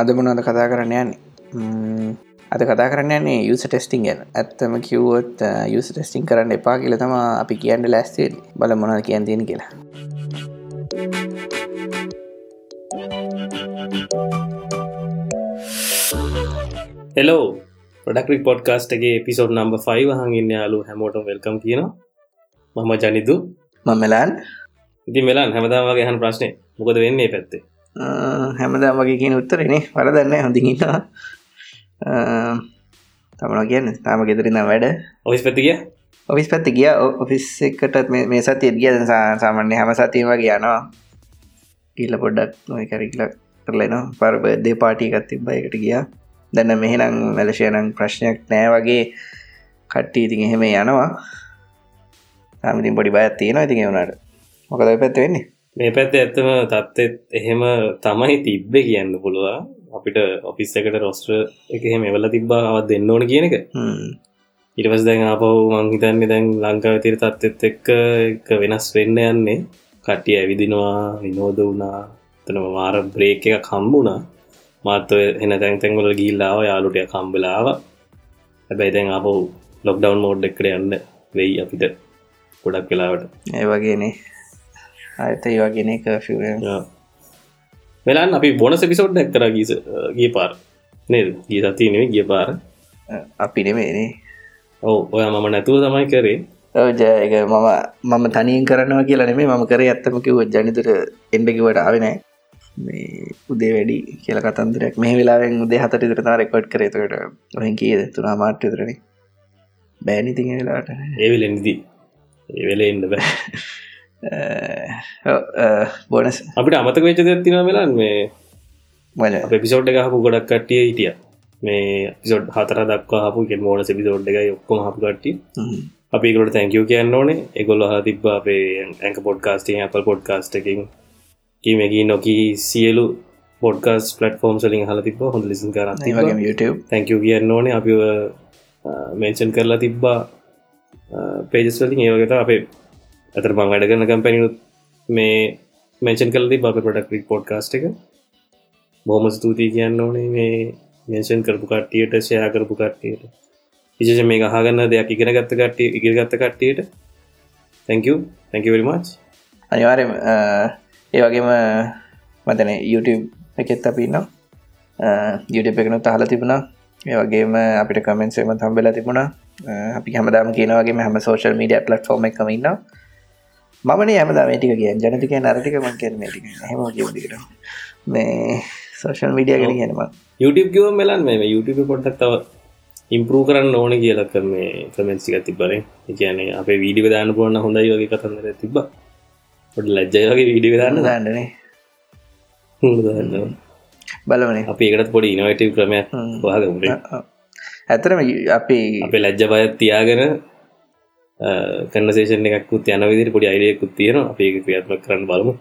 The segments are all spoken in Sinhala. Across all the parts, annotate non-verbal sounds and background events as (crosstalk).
අද මොනද කතා කරන්න යන්නේ? අද කතා කරන්න යන්නේ යුස ටෙස්ටිං ගැන. ඇත්තම කිව්වොත් යුස ටෙස්ටිං කරන්න එපා කියල තම අපි කියන්න ලැස්තේල් බල මොනද කියන් තියෙන කියලා. හෙලෝ පොඩක්රික් පොඩ්කාස්ටගේ පිසෝඩ් නම්බ 5 හඟන්න යාලු හැමෝටම් වෙල්කම් කියනවා. මම ජනිදු. මමලාන් ඉති මෙලාන් හැමදාම වගේ හන් ප්‍රශ්නය මොකද වෙන්නේ පැත්තේ? හැමදා වගේ කියන උත්තරනේ. වරදන්න හොඳින්න්නවා තමන කියන්න? තාම ගෙදරන්න වැඩ. ඔෆිස් පැතිගිය ඔෆිස් පැත්ති ගිය. ඔෆිස් එකටත් මේ සතිය ගිය. සාමාන්‍ය හැම සතිීම කියනවා කියල්ල පොඩ්ඩක් නොයි කැරිකල කරලන පරබ දේ පාටිකත් තිබ්බයකට ගියා. දැන්න මෙහෙනම් මැලශයනං ප්‍රශ්නයක් නෑ වගේ කට්ටි ඉතින් එහෙම යනවා තාමිතින් පොඩි බයත් තියෙනවා ඉතින් වුණට. මොකද පැත්ත වෙන්නේ? මේ පැත්ත ඇත්තම තත්ත්ෙත් එහෙම තමයි තිබ්බ කියන්න පුළුව අපිට ඔෆිස් එකට රොස්ට්‍ර එක එහෙම එවල තිබ්බා අවත් දෙන්න ඕන කියන එක. ඉටවස් දැන් අපව මංහිතන්නේ දැන් ලංකාව තිර තත්ත්ෙත් එක්ක එක වෙනස් වෙන්න යන්නේ. කට්ටිය ඇවිදිනවා විනෝද වුණා. තනම වාර බ්‍රේක් එක කම්බුණා මාත්ව එන තැන් තැන්වල ගිල්ලාව යාලුටය කම්බලාව හැබැයි දැන් අප ලොක්ඩවන් මෝඩ් එකට යන්න වෙයි අපිට ගොඩක් වෙලාවට. ඒ වගේනේ. අත ඒ වගෙන කෆ වෙලාන් අපි බොනස පිසෝඩ් එක් කර ගීස ගිය පාර. නේද? ගී සතිය නෙවේ ගිය පාර. අපි නෙමේනේ ඔව ඔය මම නැතුව තමයි කරේ. ජයක මම මම තනියෙන් කරනවා කියලා නෙමේ මම කර ඇත්තම කිව ජනිතර එන්ඩකිවට ආවෙනෑ මේ උදේ වැඩි කියල කතන්දරයක්. මේ වෙලාවෙන් උදේ හතට ඉතරතා රෙකෝඩ් කරේතකට ඔහෙන් කියද? තුනා මාට්‍ය තරන බෑනි තිං වෙලාට ඒවෙල නිදී ඒවෙල එන්න බෑ. (laughs) බෝනස් අපිට අමතක වෙච්ච තින වෙලාන් මේ පිසෝඩ් එක හපු ගොඩක් කට්ටිය හිටිය. මේ පිසෝඩ් හතර දක්වා හපු කෙ මෝන පිසෝඩ් එක ඔක්කොම හපු කට්ටි අපිකට තැංකව කියන්න ඕනේ. එකොල්ල හ තිබ අපේ ඇක පොඩ්කාස්ටිං අප පොඩ්කාස්ට එකින්. කීමකි නොකී සියලු පොඩ්කාස් පලටෆෝම් සලින් හල තිබ හොඳ ලිසින් කර YouTube. තැංකව කියන්න ඕනේ. අපි මේචන් කරලා තිබ්බා පේජස්වලින් ඒවගත අපේ ඇතර බං වැඩ කරන කම්පැනිනුත් මේ මේචන් කලති බ පොඩක් පොඩ් කාස්ට එක. බොහම ස්තුතියි කියන්න ඕනේ මේ මේෂන් කරපු කට්ටියට ෂයා කරපු කට්ටියට. විශේෂ මේ ගහගන්න දෙයක් ඉගෙන ගත්ත කට්ටිය ඉගිර ගත්ත කට්ටියට. තැංකව තැංකවරිමච් අනිවාරය ඒ වගේම මතන YouTube එකෙත් අපින්නම් YouTube එකනු තහල තිබුණා. ඒ වගේම අපිට කමෙන්සේම තම්බෙල තිබුණා. අපි හැමදාම කියනවගේ හැම සෝශල් මීඩිය පලට්ෆෝර්ම එකමඉන්නවා මමන ඇමදා මේටික කිය ජනතික නරටික මං කර ටික. හෙම ජීවිකට මේ සෝෂල් මිඩිය ගෙන කියනවා YouTube කිව මෙලන් මේ YouTube පොට්ටක් තව ඉම්පරූ කරන්න ඕන කියලක මේ කමෙන්සික තිබරේ කියන්නේ අපේ වීඩිය දාන්න පුුවන්න හොඳයි වගේ කතන්දර තිබ පොට ලජ්ජයගේ වීඩිය දාන්න දාන්නනේ දන්න බලවනේ අපි එකටත් පොඩි ඉනවටව ක්‍රමයක් වාගමට ඇතරම අපි අපේ ලැජ්ජ බයත් තියාගෙන කන්නසේෂන එකකුත් යන විදිර පොඩි අයිඩයකුත් තියෙන අපේ ක්‍රියාත්ම කරන්න බලමු.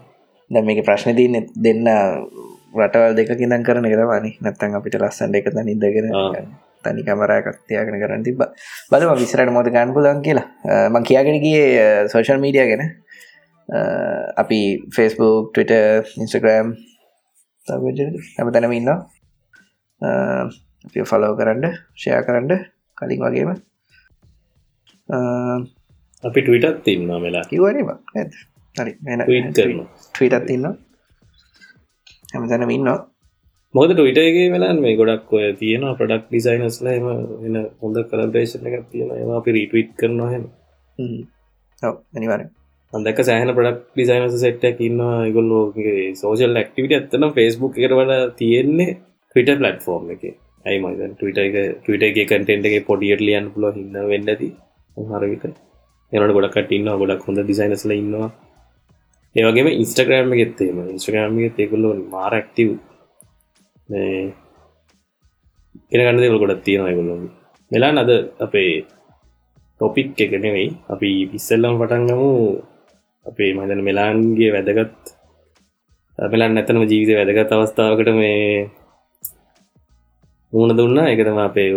දැ මේක ප්‍රශ්න තියන්න දෙන්න රටවල් දෙක කිදන් කරන කරවානි නැත්තන් අපිට ලස්සන් එක තනි ඉදගෙන තනි කමරයකත්තියාගෙන කරන්න තිබ බලම විසරට මොද ගන්න පුලන් කියලා. මං කියාගෙනගේ සෝෂල් මීඩිය ගැන. අපි ෆෙස්බුක් ටවිට ඉන්ස්ටග්‍රම් හැම තැනම ඉන්න ෆලෝ කරන්න ෂය කරන්න කලින් වගේම. අපි ටවිටත් තින්න වෙලා කිවනීම ටවිටත් ඉන්න හැමතැනම ඉන්න මොද ටවිටගේ වෙලන් මේ ගොඩක් ඔය තියෙන ප්‍රඩක්් ඩිසයිනස්ල එම එන හොඳ කලබේෂන එකක් තියෙන ඒවා අපි රීටවිට් කරනවා හෙම. අනිවාර අදක සෑහන ප්‍රඩක් ඩිසයිනස සෙට්ටක් ඉන්නවා. ඉගොල්ලෝගේ සෝෂල් ක්ටිවිට ඇත්තන ෆෙස්බුක් එකට වල තියෙන්නේ ටවිට පලට්ෆෝර්ම් එක ඇයි මද ටවිට එක ටවිට එක කටෙන්ට එක පොඩියට ලියන්න පුල හින්න වෙන්නදී හරවිට එනට ගොඩක් ඉන්න ගොඩක් හොඳ ඩිසයිනස්ල ඉන්නවා. ඒවගේම ඉන්ස්ටග්‍රෑම් ගෙත්තේම ඉස්ට්‍රග්‍රෑම් තෙකුල්ලෝ මාරක්ටව් එන ගන්න දෙවල් ගොඩත් තියෙනවා ගොල්ලො මෙලා අද අපේ ටොපික් එක නෙවෙයි. අපි ඉස්සල්ලම් පටන්ගමු අපේ මදන මෙලාන්ගේ වැදගත් මෙලන් නැතනම ජීවිත වැදගත් අවස්ථාවකට මේ මූුණ දුන්න. එකතම අපේ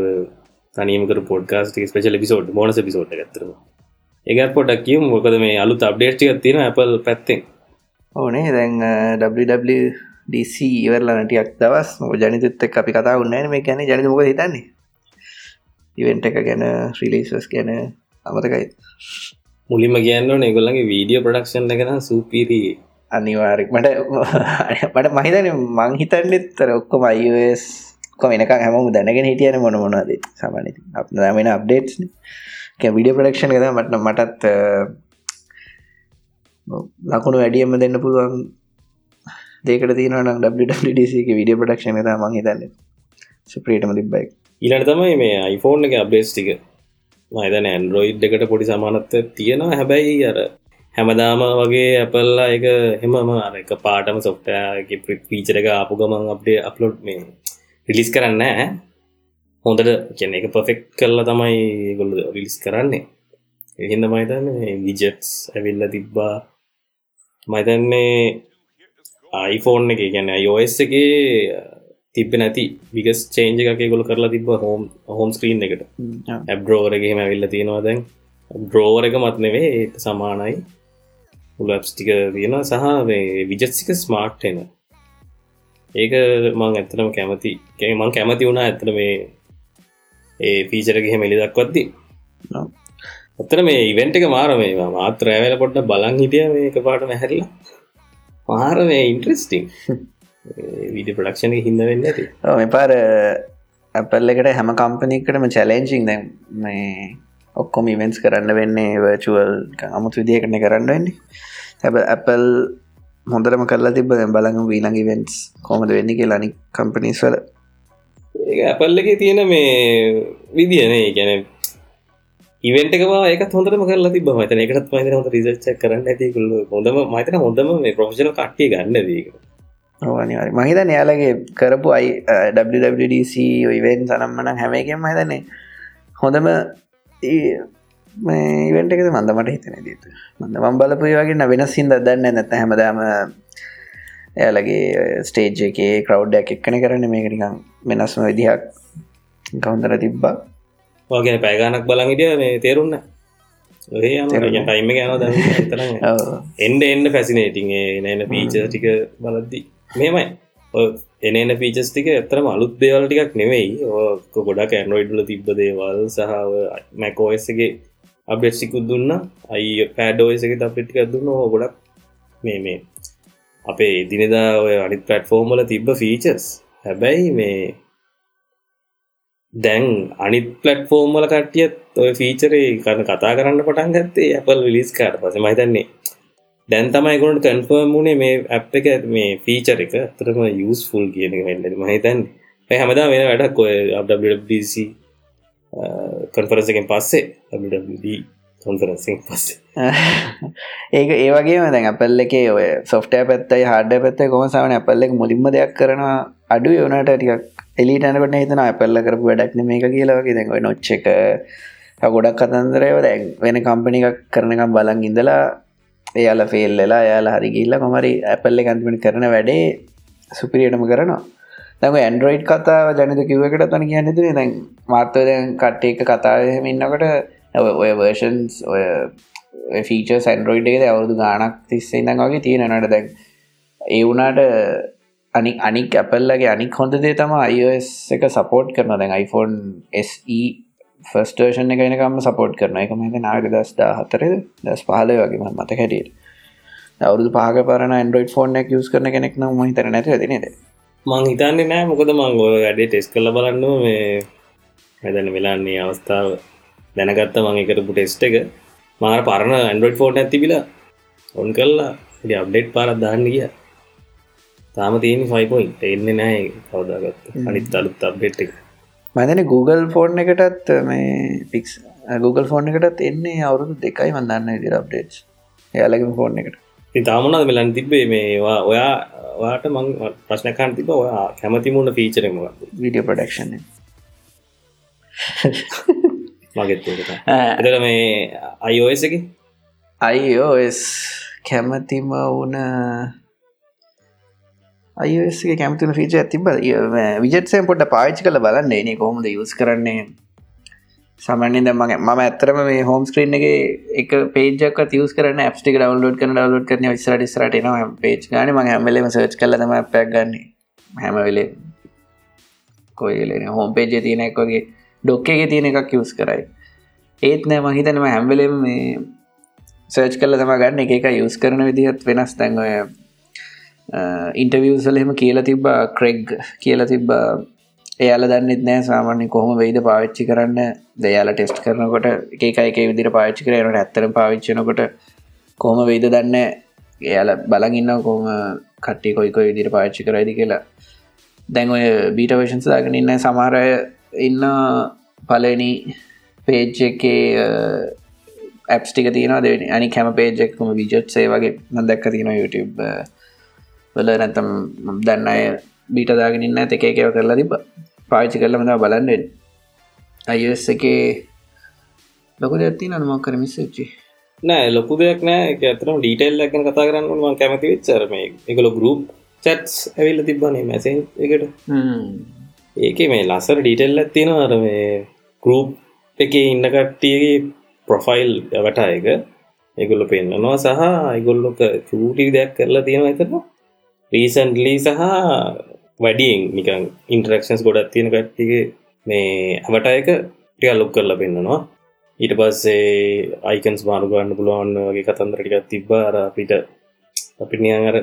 තනියමක පොඩ්කාස්ට ස්පේශල පිසෝඩ් මොනස පිසෝට් ඇතර ඒගත් පොඩක් කියම්. මොකද මේ අලු අප්ඩේට්ටික තියෙන Apple පැත්තෙන්. ඕනේ දැන් WWDC ඉවරලා නටියක් දවස් ජනිතත් එක් අපි කතා උන්නන මේ ගැන ජනිත මොක හිතන්නේ? ඉවෙන්ට එක ගැන ්‍රීලිසස් ගැන අමතකයි. මුලින්ම කියන්න නෙගොල්ලගේ වීඩියෝ ප්‍රඩක්ෂන් එකෙන සූපීරී. අනිවාරක් මට මට මහිතන මං හිතන්නෙත්තර ඔක්කොම අයිස් කො වෙනක හැම දැනගෙන හිටියන මොන මොනද සමන අප දමෙන අප්ඩේට් විඩිය ප්‍රඩක්ෂන් ද මට මටත් ලකුණු වැඩියම දෙන්න පුළුවන් දේකට තියන WDC විඩිය ප්‍රඩක්ෂණ ත මං හිතන්න. සුප්‍රීටම තිබ්බයි. ඊලට තමයි මේ iPhoneෆෝන් එක අප්ඩේස් ටික. මහිතන ඇන්ඩරෝයිඩ් එකට පොඩි සමානත්ව තියෙනවා. හැබැයි අර හැමදාම වගේ ඇපල්ලා එක හෙමම අර එක පාටම සොෆ්ටය පීචර එක ආපු ගමන් අපේ අප්ලෝඩ් මේ රිලිස් කරන්න හොඳට කියන එක පොෆෙක්් කරලා තමයි ගොල්ල රිලිස් කරන්නේ. එහින්ද මයිතන්න විජටස් ඇවිල්ල තිබ්බා. මයිතන්නේ අයිෆෝන් එක ගැන යෝස් එක තිබ නැති විගස් චේන්ජ එකක ගොල කරලා තිබ හෝම් හෝම් ස්ක්‍රීන් එකට. ඇබ්රෝවරගේම ඇවිල්ල තියෙනවා දැන්. බ්‍රෝවර එක මත් නෙවේ ඒට සමානයි. උලප්ස් ටික තියෙන සහ විජත්සික ස්මාර්ට් එන ඒක මං ඇත්තනම කැමති මං කැමති වුණා ඇතන මේ ඒ පීචරගෙහ මෙලි දක්වත්ති ඇත්තන මේ ඉවෙන්ට එක මාර මේ මාත්‍ර ඇවල පොට්ට බලන් හිටිය මේක පාට මැහැරලා මාර මේ ඉන්ට්‍රස්ටිං විඩ ප්‍රඩක්ෂණ හිද වෙන්න ඇති මේ පාර ඇපල් එකට හැම කම්පනයකටම චැලෙන්ජිං දැ මේ ඔක්කොම ඉවෙන්ස් කරන්න වෙන්නේ වර්චුවල් අමුතු විදිය කරන කරන්න වෙන්නේ. හැබ ඇපල් හොඳරම කරලා තිබ බලඟ වීලඟ වෙන්ස් කොමද වෙන්න කියලා අනි කම්පනිස් වල. ඇපල් එක තියෙන මේ විදියනේ ගැන ඉවෙන්ට එක හොඳරම කරලා තිබ මතන එකත් මත හොඳ රිසච්ච කරන්න ඇතිකුල්ල හොඳම මතන හොඳම මේ ප්‍රෝෂණ කට්ටිය ගන්න දීක ඕනිවරි මහිත නයාලගේ කරපු අයි WWDC ඉවෙන් සනම්මන හැම එකෙන් මහිතන්නේ හොඳම මේවෙන්ට එකද මන්දමට හිතන දීතු මඳ මම් බලපුය වගේ වෙනස් හින්ද දන්න නැත හැමදාම එයාලගේ ස්ටේජ් එකේ කරව්ඩයක් එක්කන කරන්න. මේකනිකම් වෙනස්ම විදිහක් කවුන්දර තිබ්බා. වගෙන පෑගානක් බලංගිටිය මේ තේරුන්න ටයිම යන එන්ඩ එන්න පැසිනේටින් නන පීච ටික බලද්දි. මෙමයි එන එන පීචස් ටික ඇතරම අලුත් දේවල් ටිකක් නෙවෙයි. ඕක ගොඩක් ඇන්රෝයිඩ්ල තිබ්බ දේවල් සහ මැකෝස්සගේ අපෙට්සිකුත් දුන්න. අයි පෑඩෝයසක අපිටික දුන්න. හෝ ගොඩක් මේ මේ අපේ දිනදා ඔය අනිත් පටෆෝර්මල තිබ්බ ෆීචස් හැබැයි මේ දැන් අනිත් පලට්ෆෝර්මල කටියත් ඔය ෆීචරේ කරන කතා කරන්න පටන් ගත්තේ ඇපල් විලිස් කාට පස මහිතන්නේ දැන් තමයිකොට කන්ෆර්ම් වුණේ මේ අප් එක මේ ෆීචර එක අතරම යස්ෆුල් කියන වෙන්නට මහිතන් හැමදා වෙන වැඩක් ඔය WC Uh, කොන්ෆරන්සකෙන් පස්සේ කොන්ෆරන්සිෙන් පස්සේ. (laughs) ඒක ඒවගේ දැන් අපල් එක ඔය සොෆ්ටය පැත්තයි හඩ පැත්තයි කොම සාමන අපල්ල එක මුලින්ම දෙයක් කරනවා අඩු යනට ටිකක් එලිටනකට හිතන අපල්ල කරපු වැඩක්න මේක කියලාවගේ දැන්ව නොච්ච එක ගොඩක් කතන්දරයව දැන් වෙන කම්පනිකක් කරනකම් බලන් ඉඳලා එයාල ෆෙල්ලලා යාලා හරිගිල්ල මමරි ඇපල්ල කන්තිමට කරන වැඩේ සුපිරියටම කරනවා. දැම ඇන්ඩරෝයිඩ් කතාව ජනත කිව්වකට තන කියන්නතු දැන් මාර්තව දැන් කට්ට එක කතාවම ඉන්නකට ඔය වර්ෂන්ස් ඔය ෆීච සැන්ඩරෝයිඩ් එකද අවුදු ගානක් තිස්සේ ඉඳන්ගේ තියෙනනට දැන් ඒ වුනාට අනි අනික් ඇපල්ලගේ අනික් හොඳදේ තම iOS එක සපෝට් කරන දැන් iPhone SE ෆස්ටර්ෂන් එක එනකම සපෝට් කරන එක මත නාග දස් දා හතර දස් පහල වගේ මත හැටියට. අවුදු පාක පරන ඇන්ඩරෝයිඩ් ෆෝන් එක යස් කරන කෙනෙක් නම් හිතර නැති තිනද මං හිතන්නේ නෑ. මොකද මං ඔය වැඩේ ටෙස් කල බලන්න මේ හැදැන වෙලාන්නේ අවස්ථාව දැනගත්ත මං එකරපු ටෙස්ට එක. මාර පරණ ඇන්ඩරෝයිඩ් ෆෝන් ඇතිබිලා ඔන් කල්ලා අප්ඩේට් පාරත් දාන්න ගිය. තාම තියෙන ෆයිපොයින් එන්න නෑ කවදාගත් අනිත් අලුත් අප්ඩේට් එක. මදන Google ෆෝන් එකටත් මේ පික්ස් Google ෆෝන් එකටත් එන්නේ අවුරුදු දෙකයි මන්දන්න දිර අප්ඩේට් යාලගම ෆෝන් එකට. ඉතාමනද මෙලන් තිබේ මේවා ඔයා වාට මං ප්‍රශ්නකාන් තිබ ඔයා කැමතිමුණ ෆීචරම විඩිය ප්‍රඩක්ෂන් මගෙත් (laughs) එදර මේ අයිෝස එක? අයිෝස් කැමතිම වුණ අයගේ කැමතින ෆීච තිබ විජත්සය පොට පාච් කල බලන්න. න කොහොමද යස් කරන්නේ සමන්ද මගේ ම ඇතරම මේ හෝම් ස්ක්‍රීන් එක එක පේජක් තියස් කරන අප්ටික ඩවලෝඩ් කන ඩවලෝඩ් කරන විස්රට ස්රට න පේච් ගන. ම හැමලම සච් කලම පැක් ගන්න. හැම වෙලේ කොයිලෙන හෝම් පේජ තියෙන එක වගේ. ඩොක්ක එක තියෙන එකක් කිවස් කරයි. ඒත් නෑ මහිතනම හැම්වලෙම මේ සර්ච් කල්ල තම ගන්න. එක එක යුස් කරන විදිහත් වෙනස්. තැන්ගොය ඉන්ටවියසලහෙම කියලා තිබ්බා ක්‍රෙග් කියලා තිබ්බා එයාල දන්නෙත් නෑ සාමාන්‍ය කොහොම වෙයිද පාවිච්චි කරන්න. දෙයාල ටෙස්ට් කරනකොට එක එක විදිර පාච්චි කරනට ඇත්තර පාවිච්චනකොට කොහොම වෙයිද දන්න එයාල බලගන්න කොහම කට්ටි කොයිකොයි විදිර පාච්චි කරයිදි කියලා. දැන් ඔය බීට වේෂන්ස් දාගෙන ඉන්න සමහරය ඉන්න පලනි පේජ් එකේ ඇප්ස්ටික තියන දෙ අනි කැම පේජෙක්ම විජොට් සේ වගේ නදැක්ක තියෙන YouTube වල. නැතම් දන්න අය බීට දාගෙන ඉන්න එක එකව කරලා තිබ පාවිච්චි කරලමද බලන්නෙන් අයස් එකේ ලොක ඇත්ති නමක් කර මිස්සච්චි නෑ ලොකු දෙයක් නෑ. එක ඇතරම ඩීටෙල් ලැකන කතා කරන්න ම කැමති විච්චරම එකල ගරුප් චට්ස් ඇවිල්ල තිබ්බනේ මැසෙන් එකට. ඒක මේ ලස්සර ඩීටෙල් ඇත්තින අර මේ ගරුප් එක ඉන්න කට්ටියගේ ප්‍රොෆයිල් වැට එක. එගොල්ල පෙන්න්නනවා සහ අයිගොල්ලොක චූටි දෙයක් කරලා තියෙන ඇතන රීසන්ලි සහ වැඩියෙන් නිකන් ඉන්ටරක්ෂන්ස් ගොඩත් තියෙන කට්ටිගේ මේ ඇවට එක ටිය ලොක් කරලා පෙන්න්නනවා ඊට පස්සේ අයිකන්ස් මාරු ගන්න පුළුවන් වගේ කතන්දරටිකත් තිබ්බ. අර අපිට අපි නියන් අර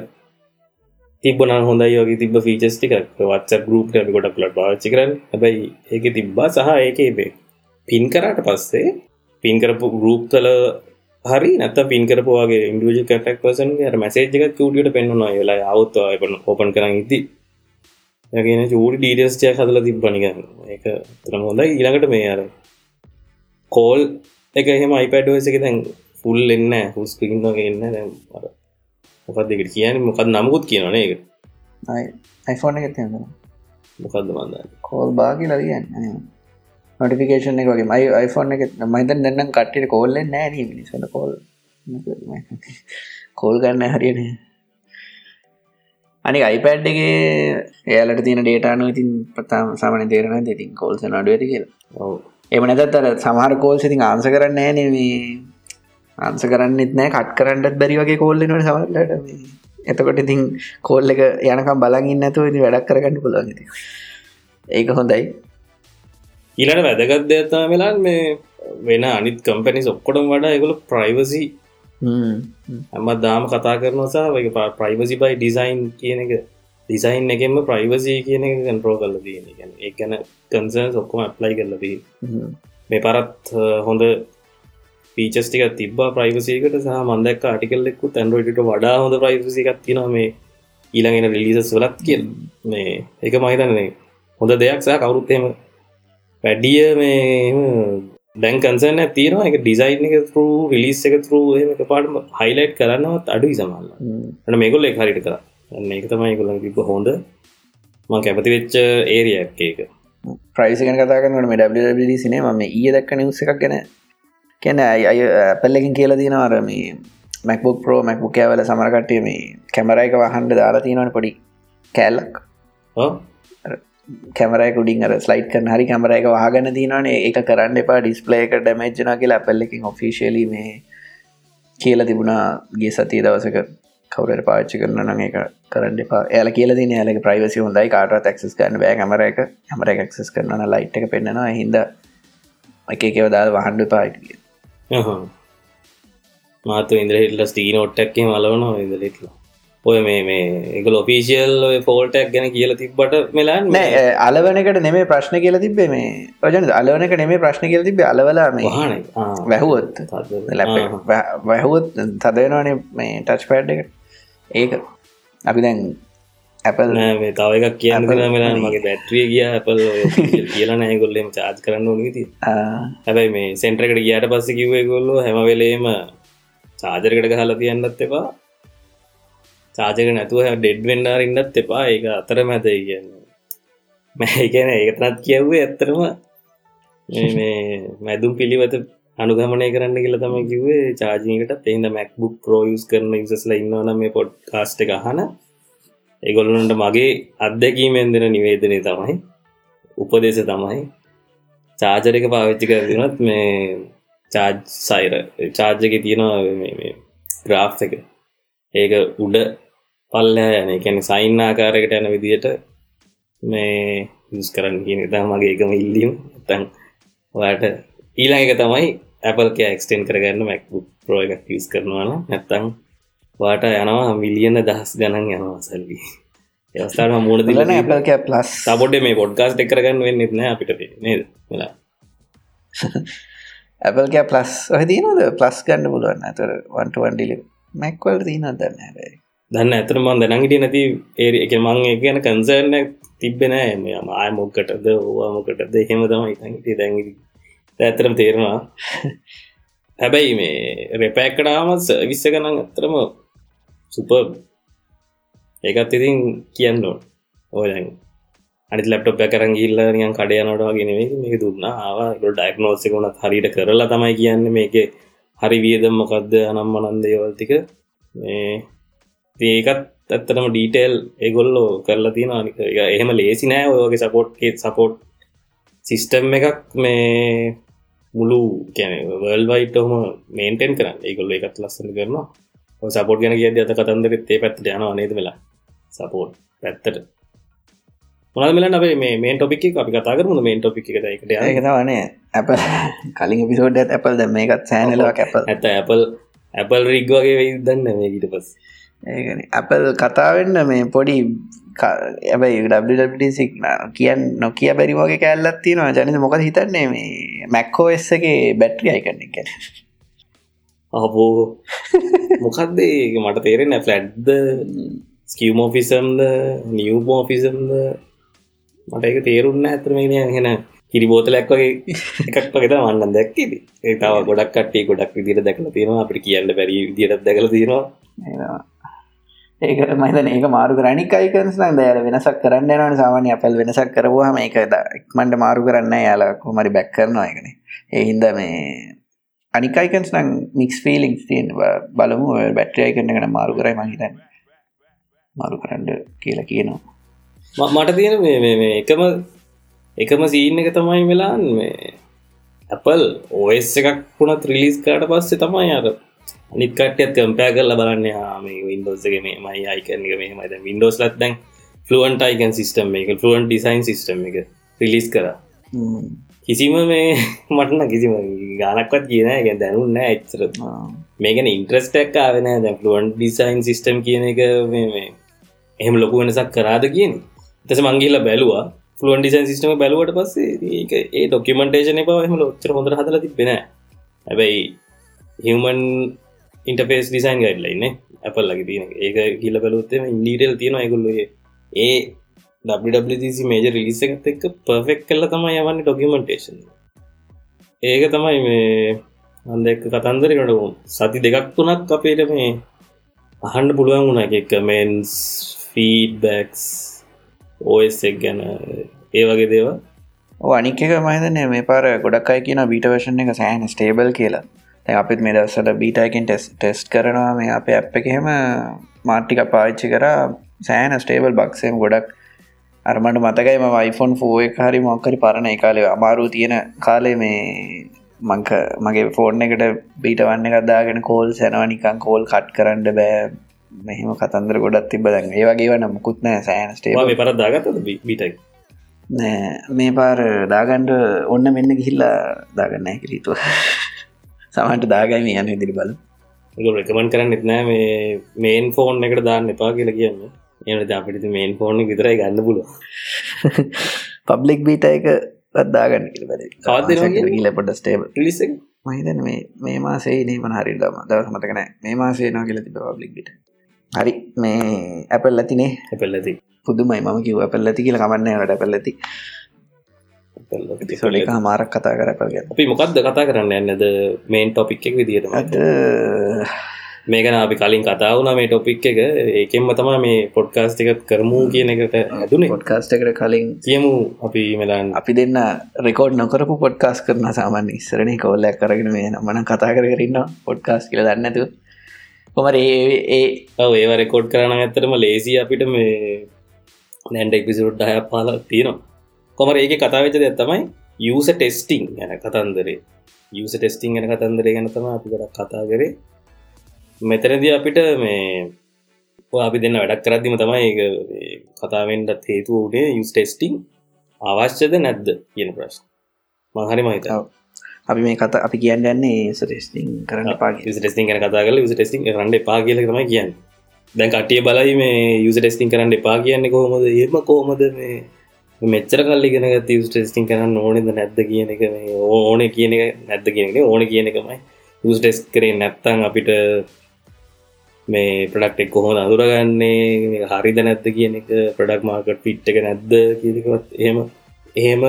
තිබන හොඳයි වගේ තිබ ෆීචස් ටික වච්ච ගරුප් අපි ගොඩක් ලට පාච්චි කරන්න. හැබයි ඒක තිබ්බා සහ ඒක බේ පින් කරට පස්සේ පින් කරපු ගරුප් තල හරි නැත පින් කරපුවාගේ ඉන්ඩියජ කටක් වසන් මැසේජ්ක චූටියට පෙන්න්නවා වෙලා අවත්ව ඔපන් කරන්න ඉති යගෙන චූඩි ඩීටස්ටය හදල තිබ්බනික එක තරම හොඳයි. ඊළඟට මේ අර කෝල් එක එහෙම අයිපඩෝස එක දැන් ෆුල් එන්න හුස්කින් වගේ එන්න දැ මොකක් දෙකට කියන මොකද නමුකුත් කියනන එක අයිෆෝන් එක තියන්න මොකක්ද මන්ද කෝල් බාගි ලගන්න නොටිකේෂන් එක වගේ මයි iPhoneෆෝන් එක මයිත දෙන්නම් කට්ට කෝල්ල නෑ. මිනිසට කෝල් කෝල් ගන්න හරියනේ අනි අයිපඩ් එක එයාලට තින ඩේටානු ඉතින් පතාම සමන තේරන ඉතින් කෝල්ස නඩුව ඇති කියලා. එම නැතත්තර සමහර කෝල්ස ඉතින් ආන්ස කරන්න නේ ආන්ස කරන්නෙත් නෑ කට් කරන්නත් බැරි වගේ කෝල්ලනට සමල්ලට එතකොට ඉතින් කෝල් එක යනකම් බලගින්න ඇතුව ඉති වැඩක් කරගන්න පුළුවන් ති ඒක හොඳයි. ඊලට වැදගත් දෙයත්තා වෙලා මේ වෙන අනිත් කම්පැනිස් ඔක්කොටම් වඩා එකගොල ප්‍රයිවසි ඇම දාම කතා කරනසා වගේ ප්‍රයිවසි බයි ඩිසයින් කියන එක. ඩිසයින් එකෙම ප්‍රයිවසි කියන එක කන්ට්‍රෝ කල තියෙන ඒ ගැන කන්සර්න් ඔක්කොම ඇප්ලයි කරලදී මේ පරත් හොඳ පීචස්ටික තිබ ප්‍රයිවසිකට සහ මන්දක් ආටිකල්ලෙක්කු තැන්රෝයිට වඩා හොඳ ප්‍රයිවසි එකක් තින මේ ඊළඟෙන රිලිසස් වලත් කිය මේ එක මහිතන්නේ හොඳ දෙයක් සහ කවුරුත්තේම වැඩිය මේ දැන් කන්සර්න තියෙනවා. එක ඩිසයින් එක තු රිලිස් එක තු එක පාටම හයිලයිට් කරන්නවත් අඩුයි සමල්ල ට මේගොල්ල එක හරිට කර. ඒක තමයි කොල තිබ හොඳ. ම කැපති වෙච්ච ඒරියක් එක ප්‍රයිසිකන කතා කරනට මේ ඩ සිනේ ම ඒ දක්ක නිවස එකක් ගැන කැන අය පැල්ලකින් කියලා තියෙනවාර මේ මැක්බුක් ප්‍රෝ මැක්බුක් කෑවල සමරකට්ටිය මේ කැමරයික වහන්ඩ දාලා තියෙනවන පොඩි කෑල්ලක් කැමරයි කුඩින් අර ස්ලයිට් කරන හරි කැමර එක වාගන්න තිනනේ එක කරන්න එපා ඩිස්පලේ එක ඩමේජ්න කියලා පැල්ලකින් ඔෆිසිලි මේ කියලා තිබුණා ගේ සතිය දවසක. කවරට පාච්චි කරන නම් එක කරන්න එපා. ඇල කියල තින ඇලක ප්‍රයිවසි හොඳයි කාට ක්ස් කරන්න බෑ කමර එක. හමර එකක්සස් කරන ලයිට් එක පෙන්න්නවා. හිද එක එකව දාල් වහන්ඩ පාටිය මාතු ඉන්ද්‍ර හිටල ස්ටී නොට්ටක්කේ මලවනවා ඉදලෙටලා ඔය මේ ඔෆිසිියල් ෆෝල්ටක් ගැන කියල තිබට මෙලා නෑ අලවනකට නෙමේ ප්‍රශ්න කියල තිබේ මේ. රජන අලවනක නෙමේ ප්‍රශ්න කියල තිබේ අලවලා මේ වැැහුවොත්. වැැහුවොත් තදවෙනවානේ මේ ටච් පෑඩ් එක ඒක අපි දැන් ඇපල් මේ තව එකක් කියන්න මෙලා මගේ බැට්‍රිය ගිය ඇපල් කියලා නෑගොල්ලෙම චාර්ජ් කරන්න ඕනති හැබැයි මේ සෙන්ට්‍රකට ගියට පස්ස කිව්වේ ගොල්ලු හැමවෙලේම චාජරකට හලා තියන්නත් එපා චාජක නැතුව ඩෙඩ් වෙන්ඩාර ඉන්නත් එපා. ඒක අතර මැද කියන්න මැකැන ඒකතනත් කියව්වේ ඇත්තරම (laughs) මේ මැදුම් පිළිවත අනුගමනය කරන්න කියල තම කිවේ චාජීකට එහිද මැක්බුක් ප්‍රෝයස් කරන ඉසස්ල ඉන්නවන මේ පොඩ් කාස්ට එක හන ඒගොල්ලන්ට මගේ අත්දැකීමෙන් දෙන නිවේදනය තමයි උපදේශ තමයි චාජරක පාවිච්චි කරනත් මේ චාජ් සයිර චාර්ජක තියෙනවා ග්‍රාෆ් එක ඒක උඩ පල්ල යන. එකැන සයින් ආකාරකට යන විදියට මේ යස් කරන්න කියන තා මගේ එකම ඉල්ලීම්. තැන් ඔයාට ඊළඟ එක තමයි Apple කෑ එක්ස්ටෙන් කරගන්න මැක්බුක් ප්‍රෝ එකක් යස් කරනවාන නැත්තං වාට යනවා මිලියන දහස් ගණන් යනවා සල්ලි. ඒස්ථාන මුණ දිලන Apple කෑ ප්ලස් සබොඩ මේ පොඩ්කාස් එක් කරගන්න වෙන්න එත්න අපිට නේද? වෙලා. (laughs) Apple කෑ ප්ලස් ඔහ දීනද ප්ලස් ගන්න පුළුවන් ඇතර වන්ටුවන්ඩිලි මැක්වල් දීන දන්න හැබයි දන්න ඇතර මන් දැනගට නැති ඒ එක මං ඒ ගැන කන්සර්න තිබෙනෑ මෙ ආය මොක්කටද ඕවාමොකටද එහෙම තමයි දැන් ඇතරම් තේරවා හැබැයි මේ රෙපෑක්කටාමත් විස්ස ගනන් ඇතරම සුප ඒකත් ඉතින් කියන්න ඕයන් අනි ලප්ටොප කරන් ගිල්ල නියන් කඩයනට ගෙනවේ මේ දුන්න. ආවා. ඩයික්නෝසකුණත් හරිට කරලා තමයි කියන්න මේක හරි වියද මොකක්ද අනම් මනන්දයවල්තික මේ ඒකත් ඇත්තටම ඩීටේල් ඒගොල්ලෝ කරලා තියෙන අනික එහෙම ලේසි නෑ ඔයගේ සපෝට් සපෝට් සිිස්ටම් එකක් මේ මුළු කැන වල් වයිට හොම මේන්ටෙන් කරන්න. ඒගොල්ල එකත් ලස්සන කරනවා. සපෝට් ගැන කිය අත කතන්දර තේ පැත්ට යනවා නේද වෙලා? සපෝට් පැත්තට. මොනදමල අපේ මේ මේන් ටොපික් අපි කතා කරමු. මේන් ටොපික් එක එකට ඒකතවනේ ඇප කලින් පිසෝඩ් ඇපල් ද මේකත් සෑනලවා කැප ඇත ඇපල් ඇපල් රික් වගේ වෙදන්න මේ ගීට පස් ඒගන අපල් කතාවෙන්න මේ පොඩි ඇබයි සික් කියන් නොකිය බැරි වගේ කැල්ලත් තියෙනවා. ජනත මොක හිතන්නේ මේ මැක්කෝ එස්සගේ බැට්‍රි අයිකන්න එක අපෝ (laughs) මොකක්ද මට තේරෙන ෆලඩ්ද ස්කිවමෝෆිසම්ද නිියවමෝෆිසම්ද මට එක තේරුන්න ඇතරම හෙන කිරි බෝතලයක් වගේ එකක් වගේ වන්න දැක්කෙද ඒ තව ගොඩක් කටේ ගොඩක් විදිර දැකල තියෙනවා. අපට කියන්න බැරි විදිරත් දැකල තියෙනවා. ඒක මහිතන ඒක මාරු කරනික් අයිකන්ස් නම් දයාල වෙනසක් කරන්න යනවන සාමාන්‍ය අපල් වෙනසක් කරපුහම ඒක එක්මන්ට මාරු කරන්න යාල කොමරි බැක් කරනවා එකන ඒ හින්ද මේ අනිකයිකන්ස් නම් මික්ස් ෆිලිංස් තියෙන් බලමු. බැට්‍රයි කරන කන මාරු කරයි මහිතන් මාරු කරන්න කියලා කියනවා. මට තියෙන මේ එකම එකම සීන් එක තමයි වෙලාන් මේ ඇපල් ඕස් එකක් පුුණත් රිලිස් කාට පස්සේ තමයි අර නිකටත් කම්පෑ කරල බලන්න. හාම වින්ඩෝස්ගේ මේ මයි අයිකන එක මේ මද වින්ඩෝස් ලත් දැන් ෆලුවන්ට අයිකන් සිස්ටම් එක ෆලුවන් ඩිසයින් සිස්ටම් එක රිලිස් කර. කිසිම මේ මටන කිසිම ගානක්වත් කියන එක දැනුන්න ඇච්චර මේකන ඉන්ට්‍රස්ටක් ආවෙන දැ ෆලුවන් ඩිසයින් සිස්ටම් කියන එක මේ එහෙම ලොකු වෙනසක් කරාද කියන තස මංගේල බැලවා. ෆලුවන් ඩිසයින් සිස්ටම බැලුවට පස්සේ ඒ ඩොක්කමටේෂන පව හම ොච්චර හොඳ හදල තිබෙන හැබැයි human interface design guidelines Apple ලගේ තියෙන ඒක කියල බලුත්තම ඉන්ඩීටල් තියෙන ඇගුල්ලගේ ඒ WWDC මේජ රිලිස එකත් එක්ක පර්ෆෙක් කල්ල තමයි යවන්න ඩොකිමෙන්ටේෂන් ඒක තමයි මේ අන්දෙක් කතන්දරකට සති දෙකක් තුනක් අපේට මේ අහන්ඩ පුළුවන් වුණ. එක කමෙන්ස් ෆීඩබැක්ස් ඕස් එක් ගැන ඒ වගේ දේව අනික එක මහිතන මේ පාර ගොඩක් අයි කියන බීට වර්ෂණ එක සෑහන ස්ටේබල් කියලා. අපිත් මේ දවසට බීටයකින් ටෙස් ටෙස්් කරනවා. මේ අප ඇප් එකහෙම මාට්ටික පාච්චි කර. සෑන ස්ටේබල් බක්සයම් ගොඩක්. අරමට මතකයිම වයිෆොන් ෆෝ එක හරි මොක්කරි පරණ කාලේ අමාරු තියෙන කාලේ මේ මංක මගේ ෆෝර්න් එකට බීට වන්න එකදාගෙන කෝල් සැනවනිකන් කෝල් කට් කරන්න බෑ. මෙහෙම කතන්දර ගොඩත් තිබ දැන් ඒ වගේ වන මුකුත්නෑ සෑන ස්ටේ පර දාගත බීටයි නෑ. මේ පාර දාගන්ඩ ඔන්න මෙන්න ගිහිල්ලා දාගන්න කිරීතුව (laughs) සමට දාගයි මේ යන ඉදිරි බල රකමන් කරන්න එත්නෑ මේ මේන් ෆෝන් එකට දාන්න එපා කියලා කියන්න. එනට අපිට මේන් ෆෝන් විතරයි ගන්න පුල පබ්ලික් බීට එක රද්දාගන්න ලපට ස්ටේබ ලිස මහිතන මේ මේ මාසේ නීමන හරි දම දවස මතකන මේ මාසේ නෝ කියල තිබ පබ්ලික් බිට හරි මේ ඇපල් ඇතිනේ ඇපල්ලති පුදුමයි ම කිව පැල්ලති කියල කමන්න ට පැල්ලති සොලික මාරක් කතා කරපල්ග අපි මොකක්ද කතා කරන්න එන්නද මේන් ටොපික් එක විදිට මේකන අපි කලින් කතා වුණ මේ ටොපික් එක. ඒකෙන්ම තමා මේ පොඩ්කාස්ට එකත් කරමු කියන එකට ඇතුනේ පොඩ්කාස්ට එකට කලින් කියමු අපි මෙලාන්. අපි දෙන්න රෙකෝඩ් නොකරපු පොඩ්කාස් කරන සාමාන්‍ය ඉස්සරණ කෝල්ලයක් කරගෙන මේ මන කතා කර කරන්න පොඩ්කාස් කියල දන්නතු කොමර ඒ ඒවා රෙකෝඩ් කරන ඇත්තරම ලේසි අපිට මේ නැන්ඩ එක්පිසිරුට් අය පාල තියෙනවා. කොමර ඒක කතාවෙච්ච දෙ තමයි යස ටෙස්ටිං ගැන කතන්දරේ. යස ටෙස්ටිං ගැන කතන්දරේ ගැන තම අපි ගොඩක් කතා කරේ. මෙතරද අපිට මේ අපි දෙන්න වැඩක් කරදදිම තමයි කතාවෙන්ටත් හේතු වනේ යුස් ටෙස්ටිං අවශ්‍යද නැද්ද කියන ප්‍රශ්න. මහරි මහිතාව අපි මේ කත අපි කියන්න ගන්නේ සටෙස්ටිං කරන්න පා ටෙස්ටිං කන කතා කල ටෙස්ටිං රන්න පා කියල තමයි කියන්න. දැන් කටිය බලයි මේ යුස ටෙස්ටිං කරන්න එපා කියන්නේ කොහොමද? ඒම කෝමද මේ? මෙච්චර කල්ලිගෙන යුස් ටෙස්ටිං කරන්න ඕනෙද නැද්ද කියන එක ඕන කියන එක නැද්ද කියන ඕන කියන එකමයි. යුස් ටෙස් කරේ නැත්තං අපිට මේ ප්‍රඩක්ටෙක් කොහොම අඳුරගන්නේ? හරිද නැත්ත කියන එක? ප්‍රඩක් මාර්කට් පිට් එක නැද්ද කියකවත් එහෙම එහෙම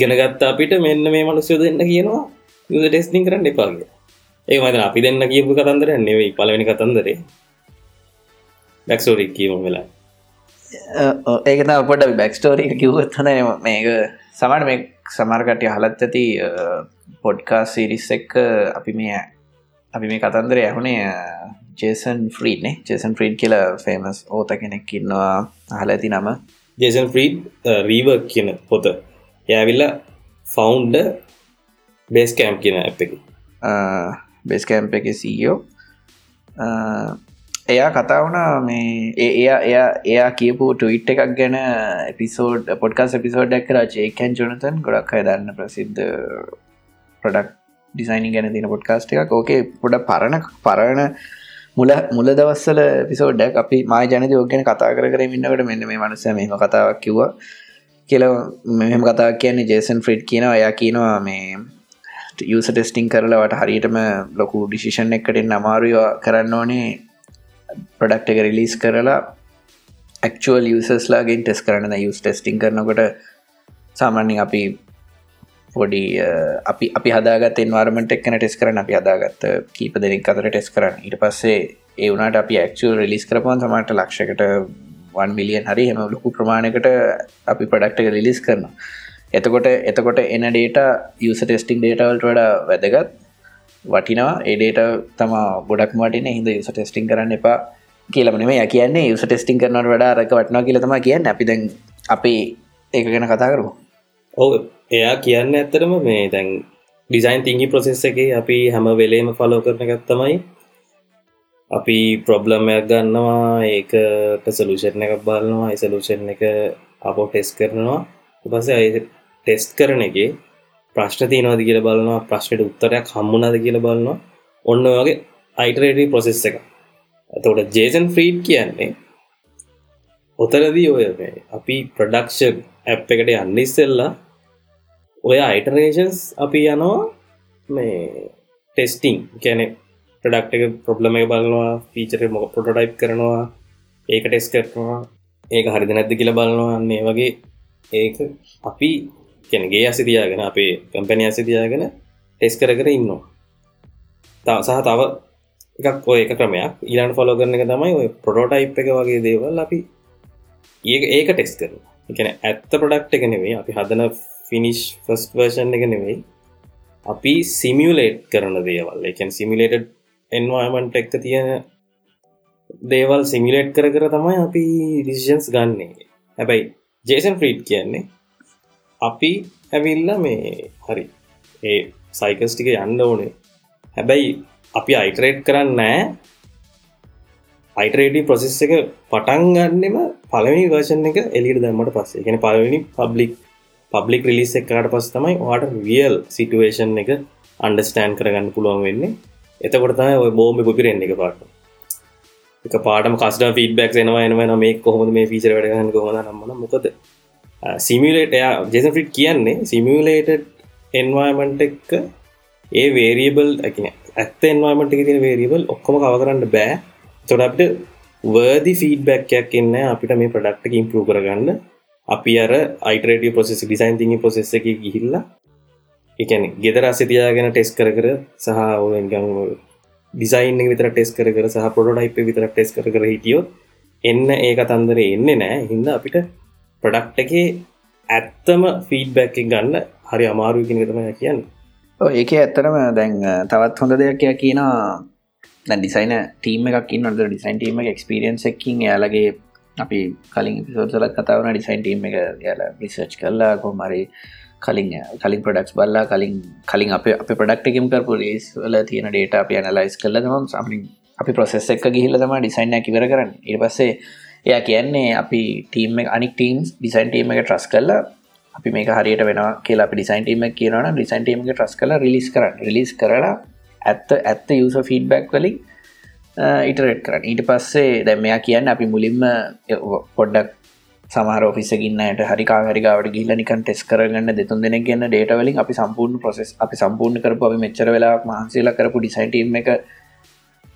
ගෙනගත්තා අපිට මෙන්න මේ මනුස්යෝ දෙන්න කියනවා යුද ටෙස්ටිං කරන්න එපාගේ ඒ මත අපි දෙන්න කියපු කතන්දර නෙවෙයි පලවෙනි කතන්දරේ. බැක්ස්ටෝරික් කියීම වෙලා ඒකත අපට බැක්ස්ටෝරි කිව්වත් හන මේක සමට මේ සමර්කටය හලත් ඇති පොඩ්කා සිරිස් එක්ක අපි මේ අපි මේ කතන්දර ඇහුනේ ජේසන් ෆ්‍රීඩ්නේ ජේසන් ෆ්‍රීඩ් කියල ෆේමස් ඕත කෙනෙක් ඉන්නවා. අහල ඇති නම. ජේසන් ෆ්‍රීඩ් රීව කියන පොත. යවිල්ල ෆවුන්ඩ බේස් කෑම් කියන ඇ් එක. බෙස් කෑම්ප එක සීෝ එයා කතා වුණා මේ එයා එයා එයා කියපු ටවිට් එකක් ගැන එපිසෝඩ් පොඩ්කාස් එපිසෝඩ්ඩක් කර ජේකැන් ජොනතන් ගොඩක් අය දන්න ප්‍රසිද්ධ ප්‍රඩක් ඩිසයිනි ගැන තින පොඩ්කාස්ට එකක්. ඕකේ පොඩ පරණ පරණ මුල මුල දවස්සල පිසෝඩ්ඩක් අපි මා ජනත යෝගෙන කතා කර කර ඉන්නකට මෙන්න මේ මනස මෙම කතාවක් කිව්වා. කියල මෙම කතා කියන්නේ ජේසන් ෆ්‍රිඩ් කියනවා. එයා කියනවා මේ යස ටෙස්ටිං කරලවට හරියටම ලොකු ඩිසිෂන් එකටෙන් අමාරුව කරන්න ඕනේ. ප්‍රඩක්් එක රිලිස් කරලා ක්ල් යසස්ලාගෙන් ටෙස් කරන යුස් ටෙස්ටිං කරනකොට සාමාන්‍යින් අපි පොඩි අපි අපි හදාගත් එන්වාර්මට එක්න ටෙස් කරන අපි හදාගත්ත කීප දෙනෙක් අතර ටෙස් කරන්න. ඉට පස්සේ ඒ වුණට අපි ක්ල් රිලිස් කරපන් තමට ලක්ෂකට වන් මිලියන් හරි හම ලොකු ප්‍රමාණකට අපි පඩක්ටක රිලිස් කරන එතකොට එතකොට එන ඩේට යස ටෙස්ටිං ඩේටවල්ට වඩා වැදගත් වටිනවා. ඒඩේට තම ගොඩක් මටින හිද යුස ටෙස්ටිං කරන්න එපා කියලමන මේ කියන්නේ. යුස ටෙස්ටිං කරනට වඩා රක වටනා කියලතම කියන්න. අපි දැන් අපි ඒක ගැන කතා කරු ඔව. එයා කියන්න ඇත්තරම මේ දැන් ඩිසයින් තිංගි ප්‍රසෙස් එක අපි හැම වෙලේම ෆලෝ කරන ගත්තමයි අපි ප්‍රොබ්ලම්යක් ගන්නවා ඒකට සලූෂන් එක බලනවා සලූෂන් එක අපෝ ටෙස් කරනවා. පස අය ටෙස්ට් කරන එක ප්‍රශ්න තියනවාද කියල බලනවා ප්‍රශ්නයට උත්තරයක් හම්මුණද කියල බලනවා. ඔන්න වගේ අයිටරේටී ප්‍රොසෙස් එක ඇතවට ජේසන් ෆ්‍රීඩ් කියන්නේ ඔතරදී ඔය අපි ප්‍රඩක්ෂ ඇප් එකට යන්න ඉස්සෙල්ලා ඔය අයිටරේෂන්ස් අපි යනවා මේ ටෙස්ටිං කැනෙ ප්‍රඩක්් එක ප්‍රබ්ලම එක බලනවා පීචර මොක පොටටයිප් කරනවා ඒක ටෙස් කරනවා ඒක හරිද නැද්ද කියල බලනවා. අන්නේ වගේ ඒක අපි කැනගේ අසිතියාගෙන අපේ කම්පැනි අසිතියාගෙන ටෙස් කර කර ඉන්නවා තව සහ තව එකක් ඔය එක ක්‍රමයක් ඊලාන් ෆොලෝ කරන එක තමයි ඔය පොටෝටයිප් එක වගේ දේවල් අපි ඒක ඒක ටෙස් කරන එකන ඇත්ත ප්‍රඩක්් එක නෙවේ අපි හදන ෆිනිශ් ෆස් වර්ෂන් එක නෙවෙයි. අපි සිමියලේට් කරන දේවල්. එකන් සිමිලේට එන්වාමන්ට එක්ක තියෙන දේවල් සිමිලේට් කර කර තමයි අපි ඩිසිෂන්ස් ගන්නේ. හැබැයි ජේසන් ෆ්‍රීඩ් කියන්නේ අපි ඇවිල්ල මේ හරි ඒ සයිකස් ටික යන්න ඕනේ. හැබැයි අපි අයිටරේට් කරන්න නෑ. අයිටරේඩි ප්‍රොසෙස් එක පටන් ගන්නෙම පළවෙනි වර්ෂන් එක එලිට දැම්මට පස්සේ. ගෙන පලවෙනි පබ්ලික් පබ්ලික් රිලිස් එකට පස් තමයි වාට වියල් සිටුවේෂන් එක අන්ඩස්ටෑන් කරගන්න පුළුවන් වෙන්නේ. එතකොට තමයි ඔය බෝම පුපිරෙන් එක පාට. එක පාටම කස්ට ෆීඩබක් එනවා එනවා මේ කොහොම මේ ෆීචර වැඩගන්න කොහොද නම්මන මොකද? සිමිලේට ජෙස ෆිට් කියන්නේ සිමිලේට එන්වාමන්ට එක්ක ඒ වේරියබල් ඇකින ඇත්ත එන්වාමට එක තින වේරියබල් ඔක්කොම කව කරන්න බෑ. තොඩට වර්දි ෆීඩබැක්යක් එන්න අපිට මේ ප්‍රඩක්්ක ඉම්පරූ කරගන්න. අපි අර අයිටරේටිය පොසෙස් ඩිසයින් තිඟ පොසෙස් එක ගිහිල්ලා එකන ගෙදර අසිතියාගෙන ටෙස් කර කර සහ ඔගම් ඩිසයින් විතර ටෙස් කර කර සහ පොඩොඩයිප විතර ටෙස් කර කර හිටියෝ එන්න ඒක තන්දර එන්නේ නෑ හින්ද අපිට ප්‍රඩක්් එක ඇත්තම ෆීඩබැක් ගන්න හරි අමාරු කෙනතම කියන්න. ඒක ඇත්තරම දැන් තවත් හොඳ දෙයක් කියනවා. ඩිසයින ටීම එකක් න්න ඩිසයින් ටීම එක්ස්පිරියන්ස් එකින් යාලගේ අපි කලින් පිසෝසල කතාවන ඩිසයින් ටීම් එක යාල රිසර්ච් කරලා කොමරි කලින් කලින් ප්‍රඩක්ස් බල්ලා කලින් කලින් අප අප ප්‍රඩක්් එකම් කරපු ලේස් වල තියෙන ඩේට අප ඇනලයිස් කල දම සමින් අපි ප්‍රොසෙස් එක ගිහිල්ල තම ඩිසයින්න කිවර කරන්න. ඒ පස්සේ එයා කියන්නේ අපි ටීම් අනික් ටීම්ස් ඩිසයින් ටීම එක ට්‍රස් කරලා අපි මේක හරියට වෙන කියලා ඩිසයින් ටීම කියනවන ඩිසයින් ටීම එක ට්‍රස් කලා රිලිස් කරන්න. රිලිස් කරලා ඇත්ත ඇත්ත යුස ෆීඩබැක් වලින් ඉටරෙට් කරන්න. ඊට පස්සේ දැ මෙයා කියන්න අපි මුලින්ම පොඩ්ඩක් සමහර ඔෆිසගන්නට හරිකාහරිකාවට ගිල්ල නිකන් ටෙස් කරගන්න දෙතුන් දෙන ගන්න ඩේටවලින් අපි සම්පූර්ණ ප්‍රසෙස් අපි සම්පූර්ණ කරපු අපි මෙච්චර වෙලා මහන්සේලා කරපු ඩිසයින්ටීම එක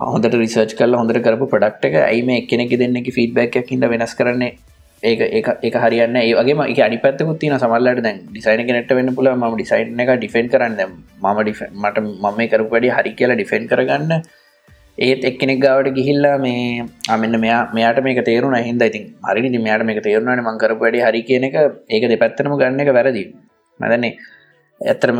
හොඳට රිසර්ච් කල හොඳට කරපු පඩක්් එක. ඇයිම එක්කෙනෙක දෙන්නෙ ෆීඩබැක් හිද වෙනස් කරන්නේ? ඒක ඒක හරියන්න ඒගේ එක අනි පැත්ත ත්තින සමල්ලට දැන් ඩිසයින නෙට වෙන්න පුල ම ඩිසයින් එක ඩිෆෙන් කරන්න මම මට මම කරපු වැඩි හරි කියලා ඩිෆෙන් කරගන්න. ඒත් එක්කෙනෙක් ගාවට ගිහිල්ලා මේ අමන්න මෙයා මෙයාට මේක තේරුණ. හිද ඉතින් හරි මෙයාට මේක තේරුණන. මංකරපු වැඩි හරි කියන එක ඒක දෙ පැත්තරම ගන්න එක වැරදි. මදන්නේ ඇත්තරම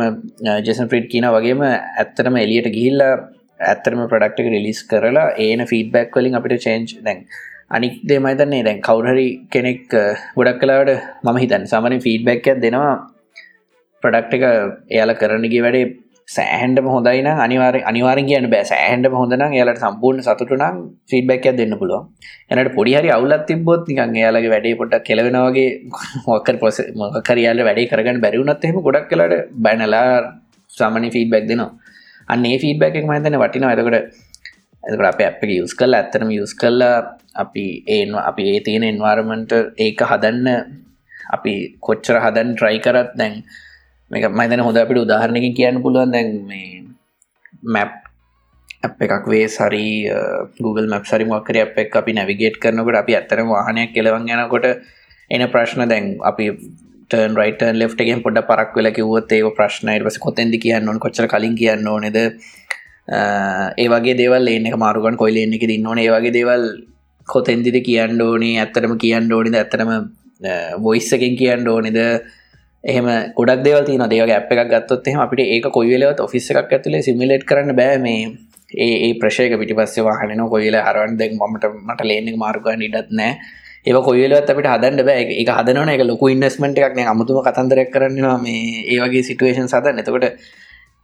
ජෙසන් ප්‍රිට් කියන වගේම ඇත්තරම එලියට ගිහිල්ලා ඇත්තරම ප්‍රඩක්ට එක රිලිස් කරලා ඒන ෆීඩබැක් වලින් අපිට චේන්ජ් දැන් අනික් දෙමයිතන්නේ දැන් කවුරහරි කෙනෙක් ගොඩක් කලාවට මම හිතන් සමරින් ෆීඩබැක් දෙනවා ප්‍රඩක්් එක එයාල කරනගේ වැඩේ සෑහන්ඩම හොඳයින අනිවාර අනිවාර කියන්න බෑ. සෑහන්ඩම හොඳන යාලට සම්පූර්ණ සතුටනම් ෆීඩබැක් දෙන්න පුළුව එනට පොඩිහරි අවුලත් තිබොත් නිකන් යාලගේ වැඩේ පොට්ට කෙලවෙනවාගේ මොක්කර පොස මොකරයාල වැඩේ කරගන්න බැරිවුනත් එහෙම ගොඩක් කලට බැනලා සාමනි ෆීඩබැක් දෙනවා. අන්නේ ෆීඩබැක් එක මතන වටින ඇතකට ඇතකට අප අප යස් කල් ඇත්තරම යස් කල්ලා අපි ඒවා අපි ඒ තියෙන එන්වාර්මන්ට ඒක හදන්න අපි කොච්චර හදන් ට්‍රයි කරත් දැන් මේක මයිතන හොඳ අපිට උදාහරණකින් කියන්න පුළුවන්. දැන් මේ මැප් අප එකක් වේ සරි Google මැප් සරි මොක්කර අප එක් අපි නැවිගේට් කරනකට අපි ඇත්තරම වාහනයක් කෙලවන් යනකොට එන ප්‍රශ්න දැන් අපි ටර්න් රයිටන් ලෙෆ්ටගෙන් පොඩ පරක් වෙල කිවොත් ඒ ප්‍රශ්නයට පස කොතැදි කියන්න ඕන? කොච්චර කලින් කියන්න ඕනෙද? ඒ වගේ දේවල් එන්න මාරුගන් කොයිල එන්න එක දින්න ඕන? ඒ වගේ දේවල් කොතෙන්දිද කියන්න ඕනේ? ඇත්තරම කියන්න ඕනිද? ඇත්තරම වොයිස්සකින් කියන්න ඕනෙද? එහම ගොඩක් දෙවල් තින දේවගේ අප එකක් ගත්තොත් එහම අපිට ඒක කොයිවෙලවත් ඔෆිස්ස එකක් ඇතුලේ සිමිලේට් කරන්න බෑ. මේ ඒ ප්‍රශයක පිටි පස්සේ වාහනන කොයිල හරවන් දෙක් මට මට ලේනෙක් මාර්ගන්න ඉඩත් නෑ ඒ කොයිලත් අපිට හදන්න බෑ. එක හදනන එක ලොකු ඉන්වස්මට එකක් අමුතුම කතන්දරයක් කරන්නවා මේ ඒවගේ සිටුවේෂන් සද නතකොට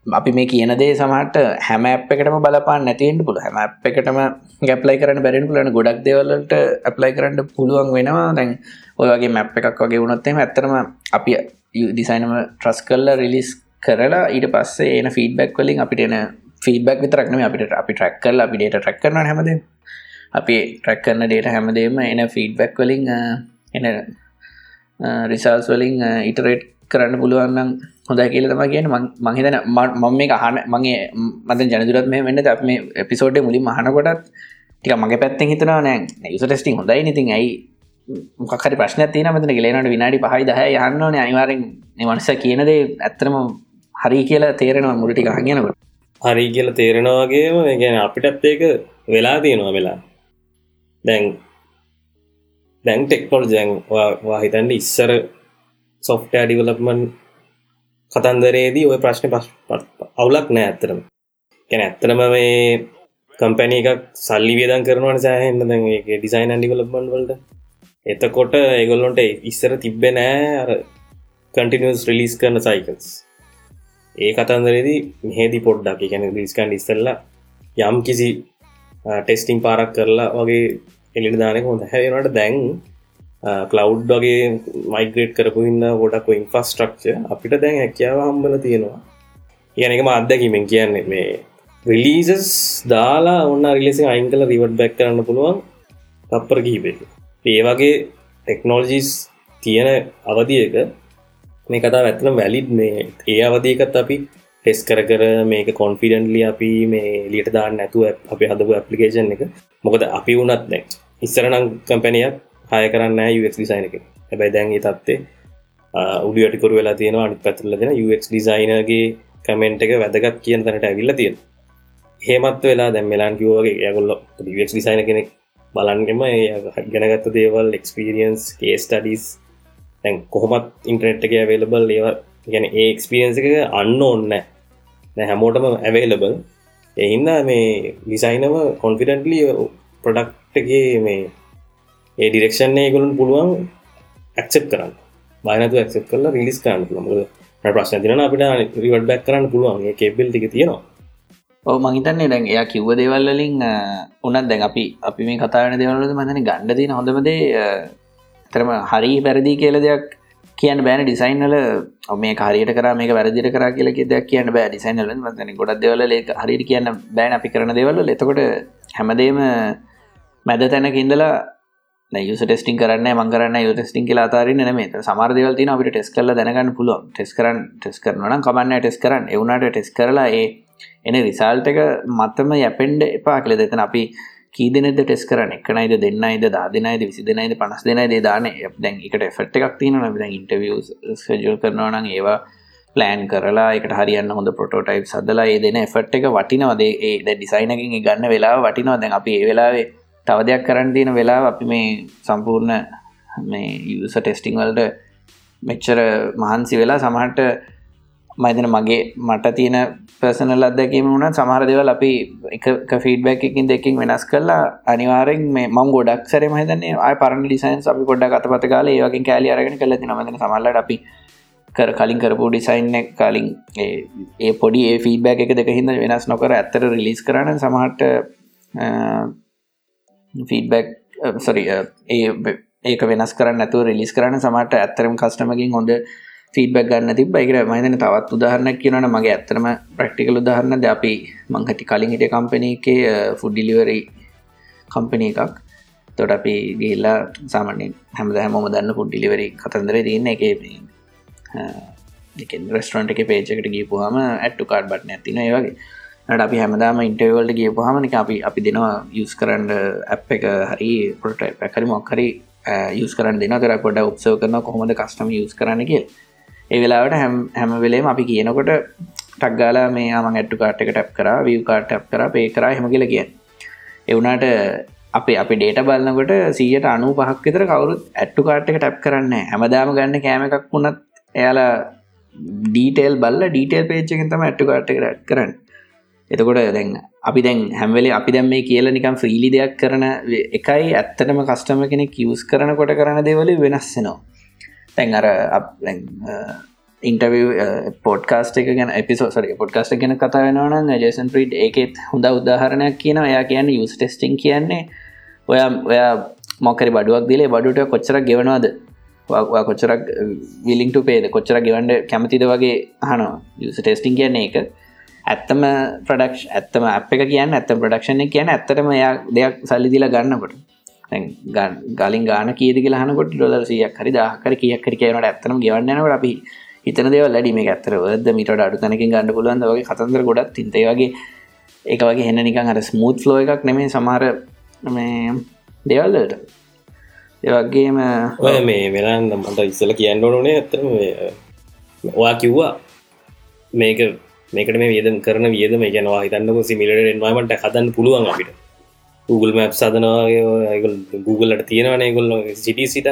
අපි මේ කියන දේ සමට හැම අප එකටම බලපාන් නැතිෙන්ට පුළ හැම අප එකටම ගැප්ලයි කරන්න බැරෙන් පුලන ගොඩක් දෙවලට ඇප්ලයි කරන්න පුළුවන් වෙනවා. දැන් ඔයගේ මැප් එකක් වගේ වුණොත්තේම ඇත්තරම අපි ඩිසයිනම ට්‍රස් කල්ල රිලිස් කරලා ඊට පස්සේ එන ෆීඩබැක් වලින් අපිට එන ෆීඩබැක් විතරක්නම අපිට අපි ට්‍රක් කල් අපි ඩේට ට්‍රක් කරන හැමද අපි ට්‍රක් කරන ඩේට හැමදේම එන ෆීඩබැක් වලින් එන රිසල්ස් වලින් ඉටරේට් කරන්න පුළුවන්නම් හොඳ කියල තම කියන මහිතන මම මේ අහන මගේ මත ජනදුරත් මේ වෙන්න. අප මේ එපිසෝඩ් මුලින් මහනකොටත් ටික මගේ පැත්තෙන් හිතනවා නෑ යුස ටෙස්ටිං හොඳයි නතින් ඇයි මොකරි ප්‍රශ්න තියන මෙතන ගලේනට විනාඩි පහයි දහ යන්නන අනිවාරෙන් නිවනස කියනද ඇත්තරම හරි කියලා තේරෙනවා මුරටි හගෙනකට හරි කියල තේරෙනවාගේම ගැන අපිටත් ඒක වෙලා තියෙනවා වෙලා. දැන් දැන් ටෙක්නොල් ජැන් හිතන්ඩ ඉස්සර සොෆ්ට ඩිවලප්මන් කතන්දරේදී ඔය ප්‍රශ්න පස් අවුලක් නෑ ඇත්තරම ගැන ඇත්තරම මේ කම්පැනි එකක් සල්ලි වියදන් කරනවට සෑහෙන්න්න දැන් ඒ ඩිසයින් ඩිවලප්මන් වලට. එතකොට ඒගොල්ලොන්ට ඉස්සර තිබ්බෙ නෑ අර කටිනිස් රිලිස් කරන සයිකල්ස් ඒ කතන්දරේදී මෙහෙදි පොඩ්ඩක් ගැන රිස්කන් ඉස්සල්ලා යම් කිසි ටෙස්ටිං පාරක් කරලා වගේ එලිට දානක හොඳ. හැවෙනට දැන් කලව් වගේ මයිග්‍රේට් කරපු ඉන්න ගොඩක් ඉන්ෆස්ට්‍රක්ච අපිට දැන් හැකියාව හම්බල තියෙනවා. යනක අත්දැකීමෙන් කියන්නේ මේ රිලීසස් දාලා ඔන්න රිලෙසි අයින් කල රිවට් බැක් කරන්න පුළුවන් තප්පර කිහිපේ ඒ වගේ ටෙක්නෝලජිස් තියෙන අවධියක මේ කතා ඇත්තන වැලිඩ් මේ ඒ අවධයකත් අපි ටෙස් කර කර මේක කොන්ෆිඩන්ටලි අපි මේ ලියට දාන්න නැතුව අපි හදපු ඇපලිකේෂන් එක. මොකද අපි වුනත් නැ ඉස්සරනම් කම්පැනියක් හය කරන්න UX ඩිසයින එක. හැබැයි දැන් තත්වේ උඩියටිකුර වෙලා තියෙනවා. අනි පැතුල දෙෙන UX ඩිසයිනගේ කමෙන්ට් එක වැදගත් කියන තැනට ඇවිල්ල තියෙන හෙමත් වෙලා දැම් මෙලාන් කිවෝගේ යගොල්ල UX ඩිසයින කෙනෙක් බලන්ගෙම ගැනගත්ත දේවල් එක්ස්පිරියන්ස් කේස්ටඩිස් තැන් කොහොමත් ඉන්ටනෙට් එක ඇවේලබල් ඒව ගැන ඒ එක්ස්පිරියන්ස එක අන්න ඔන්න නැ හැමෝටම ඇවේලබල් එහින්ද මේ ඩිසයිනම කොන්ෆිඩන්ටලි ප්‍රඩක්්ගේ මේ ඒ ඩිරෙක්ෂන්නේ ගොලුන් පුළුවන් ඇක්සෙප් කරන්න. බයනතු ඇක්සෙප් කරලා රිලිස් කරන්න පුළමද ප්‍රශ්න තින අපිට රිවට බැක් කරන්න පුළුවන්. කෙබල් ටික තියෙනවා. ඕ මහිතන්නේ දැන් එයා කිව්ව දේවල්ලින් උනත් දැන් අපි අපි මේ කතාන දෙවලද මතන ගණ්ඩ තින හොඳමදේ තරම හරි පැරදි කියල දෙයක් කියන්න බෑන ඩිසයින්ල මේ කාරයට කර මේ වැරදිර කර කියල දෙයක් කියන්න බෑ. ඩිසයින්ල මතන ගොඩක් දෙවල හරි කියන්න බෑන අපි කරන දෙවල්ල එතකොට හැමදේම මැද තැනකින්දලා යුස ටෙස්ටිං කරන්න මංගරන්න යු ටෙස්ටිං කියලා අතාරන්න නමේ සමාර්දවල් තින අපිට ටෙස් කල දැනගන්න පුළුවන්. ටෙස් කරන් ටෙස් කරන කමන්න ටෙස් කරන්න. එවුණට ටෙස් කරලා ඒ එන රිසාල්ට එක මත්තම යැපෙන්ඩ එපා කළ දෙතන අපි කීදනෙද ටෙස් කරන එකනයිද දෙන්නයිද දාදනයිද විසි දෙනයිද පනස් දෙනයි දෙදාන දැන් එකට එෆට් එකක් තින ඉන්ටවිය ජල් කරනවන ඒවා ප්ලෑන් කරලා එකට හරියන්න හොඳ පොටෝටයි් සදලා ඒ දෙන එෆට් එක වටිනවදේ? ඒ ඩිසයිනකින් ගන්න වෙලා වටිනවා දැන් අපි ඒ වෙලාවේ තව දෙයක් කරන්න තියෙන වෙලා අපි මේ සම්පූර්ණ මේ යස ටෙස්ටිං වල්ට මෙච්චර මහන්සි වෙලා සමහට මයිතන මගේ මට තියෙන පර්සනල් අදැකීම වුණ සමහර දෙවල් අපි එක ෆීඩබැක් එකින් දෙකින් වෙනස් කරලා අනිවාරෙන් මේ මං ගොඩක් සර මහිතන්නේ අය පරණ ඩිසයින්ස් අපි පොඩ්ඩ අතපත කාල ඒවකින් කෑලි අරගෙන කල නමද සමල්ලට අපි කර කලින් කරපු ඩිසයින් කලින් ඒ පොඩි ඒ ෆීඩබැක් එක දෙක හිද වෙනස් නොකර ඇත්තර රිලිස් කරන සමහට ෆීඩබැක් සරි ඒ ඒක වෙනස් කරන්න ඇතුව රිලිස් කරන්න සමට ඇත්තරම කස්ටමකින් හොඳ ෆීඩබක් ගන්න තිබ බයිකර මහිතන තවත් උදාහරණක් කියනට මගේ ඇත්තරම ප්‍රක්ටිකල් උදාහරන්න ද අපි මංහති කලින් හිට කම්පනය එක ෆුඩ්ඩිලිවරි කම්පනය එකක්. තොට අපි ගිල්ලා සාමනෙන් හැමද හැමෝම දන්න ෆුඩ්ඩිලිවරි කතන්දර තියන්න එක රෙස්ටරන්ට එක පේජකට ගීපුහම ඇට්ටු කාඩ් බට්න ඇතින ඒවගේ නට අපි හැමදාම ඉන්ටවල්ට ගියපු හමනික අපි අපි දෙනවා යස් කරන්න ඇප් එක හරි පොටයි පැකරි මොක්කරි යස් කරන්න දෙන තර පොඩ උත්සව කරන කොහොමද කස්ටම යස් කරන්න කිය ඒ වෙලාවට හැම් හැම වෙලේම අපි කියනකොට ටක්ගාලා මේ ආම ඇට්ටු කාට් එක ටැප් කර විය කාට් ටැප් කර පේ කර හෙම කියල කිය එවුනාට අපේ අපි ඩේට බලන්නකොට සීයට අනු පහක් විතර කවුරුත් ඇට්ටු කාට් එක ටැප් කරන්න හැමදාම ගන්න කෑම එකක් වුණත් එයාලා ඩීටේල් බල්ල ඩීටේල් පේච්චකින් තම ඇට්ටු කාට් එක කරන්න. එතකොට දැන් අපි දැන් හැමවෙලේ අපි දැම් මේ කියල නිකම් ෆ්‍රීලි දෙයක් කරන එකයි ඇත්තටම කස්ටම කෙනෙ කිවස් කරන කොට කරන දෙවල වෙනස්සෙනවා තැන් අර ඉන්ටව පොඩ්කාස්ට එක ගැන එපිසෝසර පොඩ්කාස්ට ගැන කතා වෙනවන ජේසන් ප්‍රීට් ඒකෙත් හොඳ උදාහරණයක් කියන එයා කියන්න යුස් ටෙස්ටිං කියන්නේ. ඔයා ඔයා මොකරි බඩුවක් දිලේ බඩුට කොච්චරක් ගෙවනවාද? කොච්චරක් විලිින්ට පේද කොච්චර ගෙවන්ඩ කැමතිද වගේ හනවා යුස ටෙස්ටිං කියන්නේ එක ඇත්තම ප්‍රඩක්් ඇත්තම අප එක කියන්න ඇත්ත ප්‍රඩක්ෂණය කියන ඇත්තටම එයා දෙයක් සල්ලි දිල ගන්නකොට. ගලින් ගාන කියද හනකොට ඩොලර් සියක් හරි දාහකර කියක් කර කියනට ඇත්තනම් ගවන්නනට අපි හිතන දෙව ලඩි මේ ඇත්තර වද මිට අඩු තනකින් ගන්න පුළුවන් වගේ කතන්දර ගොඩක් තින්තේ. වගේ ඒක වගේ හෙන්න නිකන් අර ස්මූත් ෆ්ලෝ එකක් නෙමේ සමාර මේ දෙවල්ලට ඒවගේම ඔය මේ වෙලාන්න මට ඉස්සල කියන්න ඕනේ ඇතරම ඔයා කිව්වා මේක මේකට මේ වියදම් කරන වියදම ගැනවා හිතන්නක සිමිලට එන්වාමට හදන්න පුළුවන් අපිට. Google මැප් සදනවාගේ Googleට තියෙනවනේ ගොල්ල සිටි. සිට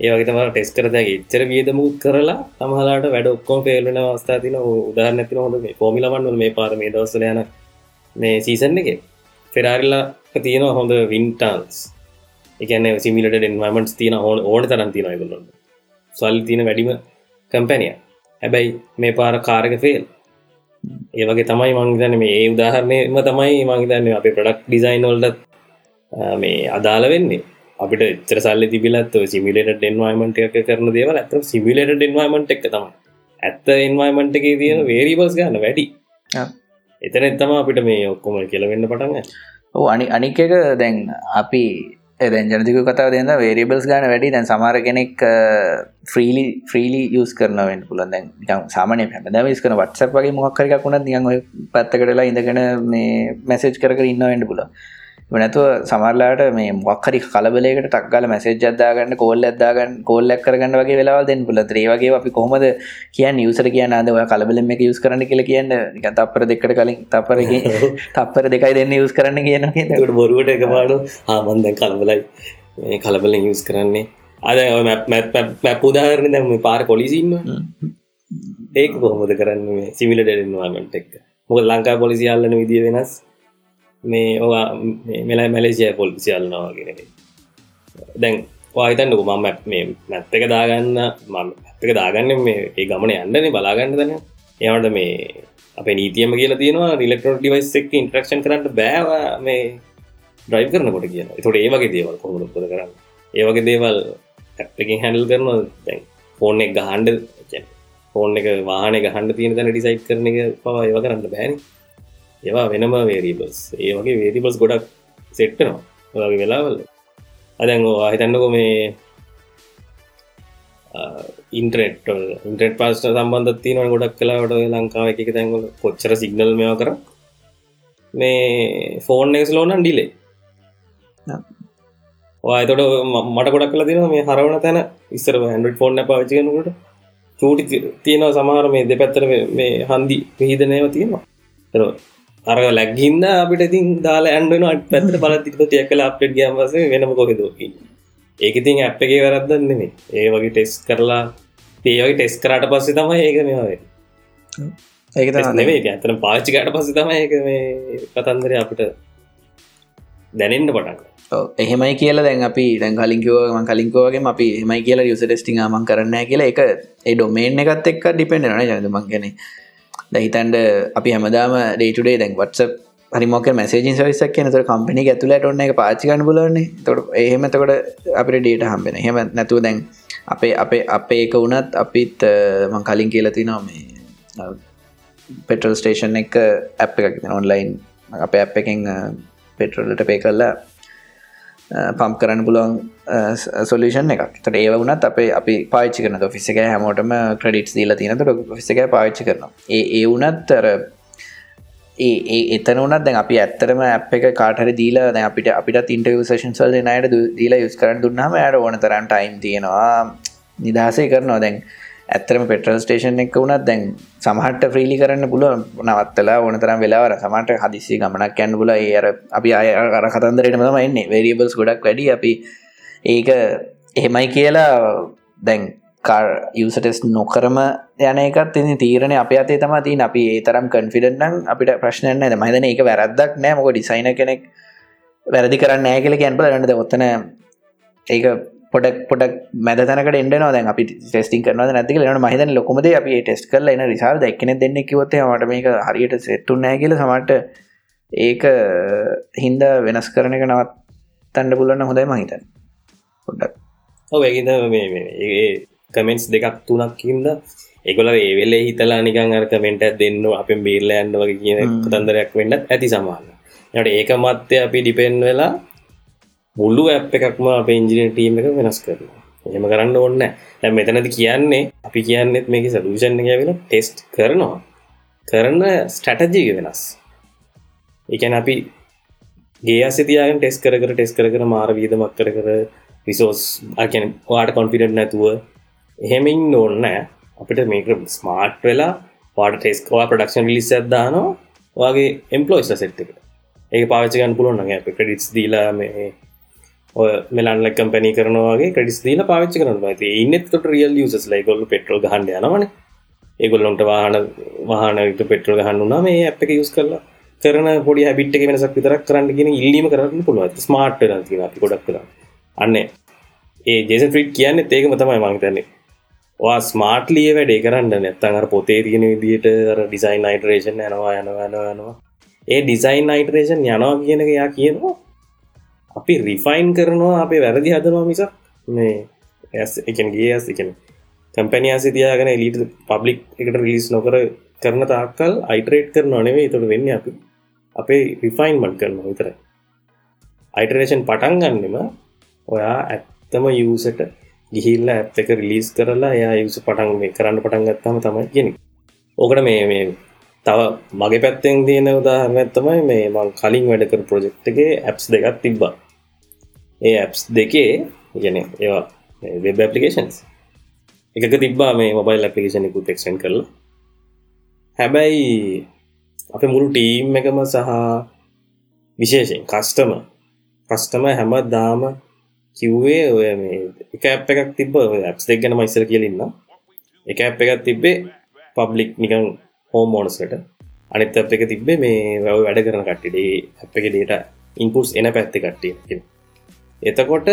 ඒවගේ තම ටෙස් කරදගේ එච්චර වියදමුත් කරලා තමහලාට වැඩ ඔක්කොම පේලෙන අවස්ථා තින උදාහරන ඇතින හොඳ මේ පොමිලවන්න මේ පාර මේ දවසල යන මේ සීසන් එක. ෆෙරාරිල්ලා තියෙන හොඳ වින්ටන්ස් එකන සිමිලට ෙන්වමට තියන ඕන ඕන තරන් තියන ගොල්ලොන්න සල් තියන වැඩිම කම්පැනිය හැබැයි මේ පාර කාරක ෆෙල් ඒවගේ තමයි මංගතන මේ ඒ උදාහරණයම තමයි මංගතන්න අප ප්‍රඩක්් ඩිසයින්වල්ට මේ අදාළ වෙන්නේ. අපිට එච්චර සල්ල තිබිලත් සිමිලට ඩෙන්වයිමට එක කරන දේවල් ඇත සිමිලට ඩෙන්වයිමට එක තම ඇත්ත එන්වයිමට එක තියෙන වේරිබස් ගන්න වැඩි. එතන එත්තම අපිට මේ ඔක්කොම කියලවෙන්න පටන්ග ඕ අනි අනික එක දැන් අපි දැන් ජනතික කතාව දෙන්න වේරිබල්ස් ගන වැඩි. දැන් සමාර කෙනෙක් ෆ්‍රීලි ෆ්‍රීලි යස් කරනවෙන් පුළන් දැන් සාමනය හැම ස් කන වටසක් වගේ මොක්කරක් වුණත් නියන් ඔය පත්තකටලා ඉඳගෙන මේ මැසේජ් කර ඉන්නවෙන්ඩ පුල නැතුව සමරලාට මේ මොක්හරි කලබලෙකට ටක්ගල මැසේජ් අදාගන්න කෝල් ඇදාගන්න කෝල්ලක් කරගන්න වගේ වෙලාවල් දෙන්න පුල ත්‍රේවගේ අපි කොහොමද කියන්න යුසර කියන්න අද ඔය කලබලෙම එක යුස් කරන්න කියල කියන්න? තපර දෙකට කලින් තපරගේ (laughs) තපර දෙකයි දෙන්න යුස් කරන්න කියන ට බොරුවට එක පාඩු ආමන්ද කලබලයි. මේ කලබලෙන් යුස් කරන්නේ. අද මැප් උදාහරණ දැම පාර පොලිසින්න ඒක කොහොමද කරන්න සිමිල ඩෙන්වාමට එක්? මොක ලංකා පොලිසියාල්ලන විදිිය වෙනස් මේ ඕවා මෙලා මැලේසිය පොලිසියල්නවා ගෙන දැන් වාහිතන්නක මම මේ නැත්ත එක දාගන්න මම ඇත්තක දාගන්න මේ ඒ ගමන යන්නන බලාගන්න දන. එයාට මේ අප නීතියම කියලා තියෙනවා රිලෙක්ට්‍රෝ ඩිවයිස් එක් ඉන්ට්‍රක්ෂන් කරට බෑව මේ ඩ්‍රයි් කරනකොට කියන තොට ඒවගේ දේවල් කොමුණ පොද කරන්න? ඒවගේ දේවල් ඇත්තකින් හැඩල් කරන දැන් ෆෝන් එක ගහන්ඩ ෆෝන් එක වාහන ගහන්ඩ තියෙන තැන ඩිසයිට් කරන එක පවා ඒව කරන්න බෑන. ඒවා වෙනම වේරීබල්ස් ඒ වගේ වේරිබල්ස් ගොඩක් සෙට්ටනවා වගේ වෙලාවල්ල අදැන් හිතන්නකො මේ ඉන්ට්‍රෙට් ඉන්ට්‍රෙට් පාස්ට සම්බන්ධ තියන ගොඩක් කලාවට ලංකාව එක තැන්ගල කොච්චර සිගනල් මෙවා කර. මේ ෆෝන් එක ලෝනන් ඩිලේ වාතොට මට ගොඩක් කල තින මේ හරවන තැන. ඉස්සර හැන්ඩ ෆෝන් පාචිකනකට චූටි තියෙනවා සමහර මේ දෙපැත්තර මේ හන්දි පිහිදනයව තියෙනවා අර ලැගින්න අපිට ඉතින් දාලා ඇන්ඩන අට පැත්තට බලතික ටිය කල අපට ගමස වෙනම කොහෙදෝකි ඒක ඉතින් ඇප් එකේ වැරද්දන්න මේ ඒ වගේ ටෙස් කරලා ඒවගේ ටෙස් කරට පස්සේ තමයි ඒක මෙවාවේ ඒක නෙවේ ඇතන පාච්චිකට පස්සේ තමයි ඒක මේ කතන්දර අපිට දැනෙන්ට පටන් එහෙමයි කියලා දැන් අපි දැන් කලින්කවම කලින්කෝවගේ අපි එමයි කියලා යුස ටෙස්ටිං මං කරන්න කියලා එක ඒ ඩොමේන් එකත් එක්ක ඩිපෙන්ඩන ජනදමක් ගැන දැහිතන්ඩ අපි හැමදාම ඩේටුඩේ දැන් වත්සප් හරිමෝක මැසේජින් සවිසක් කියන. තුර කම්පිනි ඇතුලට ඔන්න එක පාචිකන්න බලන්නේ තොට එහෙමතකොට අපිට ඩේට හම්බෙන හෙම නැතුව දැන් අපේ අපේ අපේ එක වුණත් අපිත් මං කලින් කියලති නො මේ පෙටල් ස්ටේෂන් එක ඇප් එකක්. ඔන්ලයින් අප ඇප් එකින් පෙටරල්ලට පේ කරලා Uh, පම් කරන්න පුළුවන් සොලිෂන් එක තට ඒ වුණත් අපේ අපි පාච්චි කරන ෆිසික හැමෝටම ක්‍රඩිට් දීලා තියනට ෆිසික පාච්චි කරනවා. ඒ ඒ වුණත් ඒ එතන වනත් දැන් අපි ඇත්තරම අප එක කාටර දීලා දැ අපිට අපිට ඉන්ට සේෂන් සල් නයට දීලා යුස් කරන්න දුන්නාම යට ඕන තරන් ටයිම් තියෙනවා. නිදහසේ කරනවා. දැන් ඇත්තරම පෙටල් ස්ටේෂන් එක වුණත් දැන් සමහට ෆ්‍රීලි කරන්න පුල නවත්තලා ඕන තරම් වෙලාවර සමට හදිසි ගමනක් යන්න පුල ඒ අර අපි අය අර කතන්දරට මම එන්නේ. වේරියබල්ස් ගොඩක් වැඩි. අපි ඒක එහෙමයි කියලා දැන් කාර් යුසටෙස් නොකරම යන එකත් ඉනි තීරණ අප අතේ තම තින් අපි ඒ තරම් කන්ෆිඩන්නම් අපිට ප්‍රශ්නයන්න ද මහිතන එක වැරද්දක් නෑ. මොක ඩිසයින කෙනෙක් වැරදි කරන්න නෑ කියල ගැන්පල රන්නද ඔත්තන ඒක පොඩක් පොඩක් මැද තනකට එන්ඩන දැන් අපි ටෙස්ටිං කරන නැති ලන මහිතන ලොකොමද අපි ටෙස් කරල එන රිසාල් දක්න දෙන්න කිවොත් මට මේක හරියට සෙට්ටු නෑ කියල සමට ඒක හින්ද වෙනස් කරන එක නවත් තන්ඩ පුලන්න හොඳයි මහිතන් පොඩ්ඩක්. ඔ ඒ කමෙන්ට්ස් දෙකක් තුනක් හින්ද එකොල ඒවෙල්ලේ හිතලා නිකන් අර කමෙන්ට දෙන්න අප බේල්ල යන්න වගේ කියන තන්දරයක් වෙන්න ඇති සමාන්න යට ඒක මත්තය අපි ඩිපෙන් වෙලා මුල්ලු ඇප් එකක්ම අප ඉංජිනය ටීම එක වෙනස් කරන එම කරන්න ඔන්න දැ මෙතනති කියන්නේ අපි කියන්නෙත් මේක සලූෂන් ඇවෙල ටෙස්ට් කරනවා. කරන ස්ටටජීක වෙනස්. එකන අපි ගේ අසිතියාගෙන් ටෙස් කර ටෙස් කර මාර වීදමක් කර කර විසෝස් අකැන වාට කොන්ෆිඩට් නැතුව එහෙමින් ඕන්න අපිට මේක ස්මාර්ට් වෙලා පාට ටෙස්කවා ප්‍රඩක්ෂන් ලිස් ඇදදානවා වගේ එම්පලෝයිස් සෙට් එක ඒ පාචකන් පුළුවන් අප ක්‍රඩිටස් දීලා මේ ඔය මෙලන්ල කම්පැනි කරනවාගේ ක්‍රඩිස් දීල පාච්ච කරන ඇති ඉන්නත් රියල් යුසස් ලයිගොල්ල පෙට්‍රල් ගහන්ඩ යනවන. ඒගොල්ලොන්ට වාහන වාහනට පෙට්‍රල් ගහන්නුනා මේ අප එක යුස් කරලා. කරන පොඩි හැබිට් එක වෙනසක් විතරක් කරන්න ගෙන ඉල්ලීම කරන්න පුළුව ස්මාර්ට් ති ගොඩක් කර අන්න ඒ. ජෙස ්‍රිට් කියන්න ඒකම තමයි මංතන්නේ වා ස්මාර්ට්ලිය වැඩේ කරන්න නැත්තන් අර පොතේ තියෙන විදිට ඩිසයින් අයිටරේෂන් යනවා යනවා යනවා යනවා. ඒ ඩිසයින් අයිටරේෂන් යනවා කියන යා කියනවා. අපි රිෆයින් කරනවා අපේ වැරදි හදනවා මිසක් මේ ඇස් එකන් ගේ ඇස් එකන කම්පැනිය සිතියාගෙන එලිට පබ්ලික් එකට රිලිස් නොකර කරන තාක්කල් අයිටරේට් කරන නෙවේ තුළ වෙන්න අපි අපේ රිෆයින්මට් කරන විතර අයිටරේෂන් පටන් ගන්නෙම ඔයා ඇත්තම යසට ගිහිල්ල ඇත් එක රිලිස් කරලා එයා යුස පටන් මේ කරන්න පටන් ගත්තම තමයි ගෙන ඕකට මේ මේ තව මගේ පැත්තෙන් තියෙන උදාහරනැත්තමයි මේ මං කලින් වැඩකර ප්‍රජෙක්් එකේ ඇප්ස් දෙකක් තිබ්බා. ඒ ඇප්ස් දෙකේ ගැන ඒවා වෙබ් ඇපලිකේන්ස් එකක තිබ්බා මේ මොබයිල් ඇපලිකේෂන එකු ටෙක්ෂන් කරලා. හැබැයි අප මුළු ටීම් එකම සහ විශේෂෙන් කස්ටම කස්ටම හැම දාම කිව්වේ ඔය මේ එක ඇප් එකක් තිබ ඇප්ස් දෙක් ගැන මයිසර කියලන්න එක ඇප් එකක් තිබ්බේ පබ්ලික් නිකං හෝම් මෝනස්කට අනිත් අප එක තිබ්බේ මේ වැව වැඩ කරන කට්ටිඩේ අප එක ඩේට ඉන්පුස් එන පැත්ති කට්ටිය එතකොට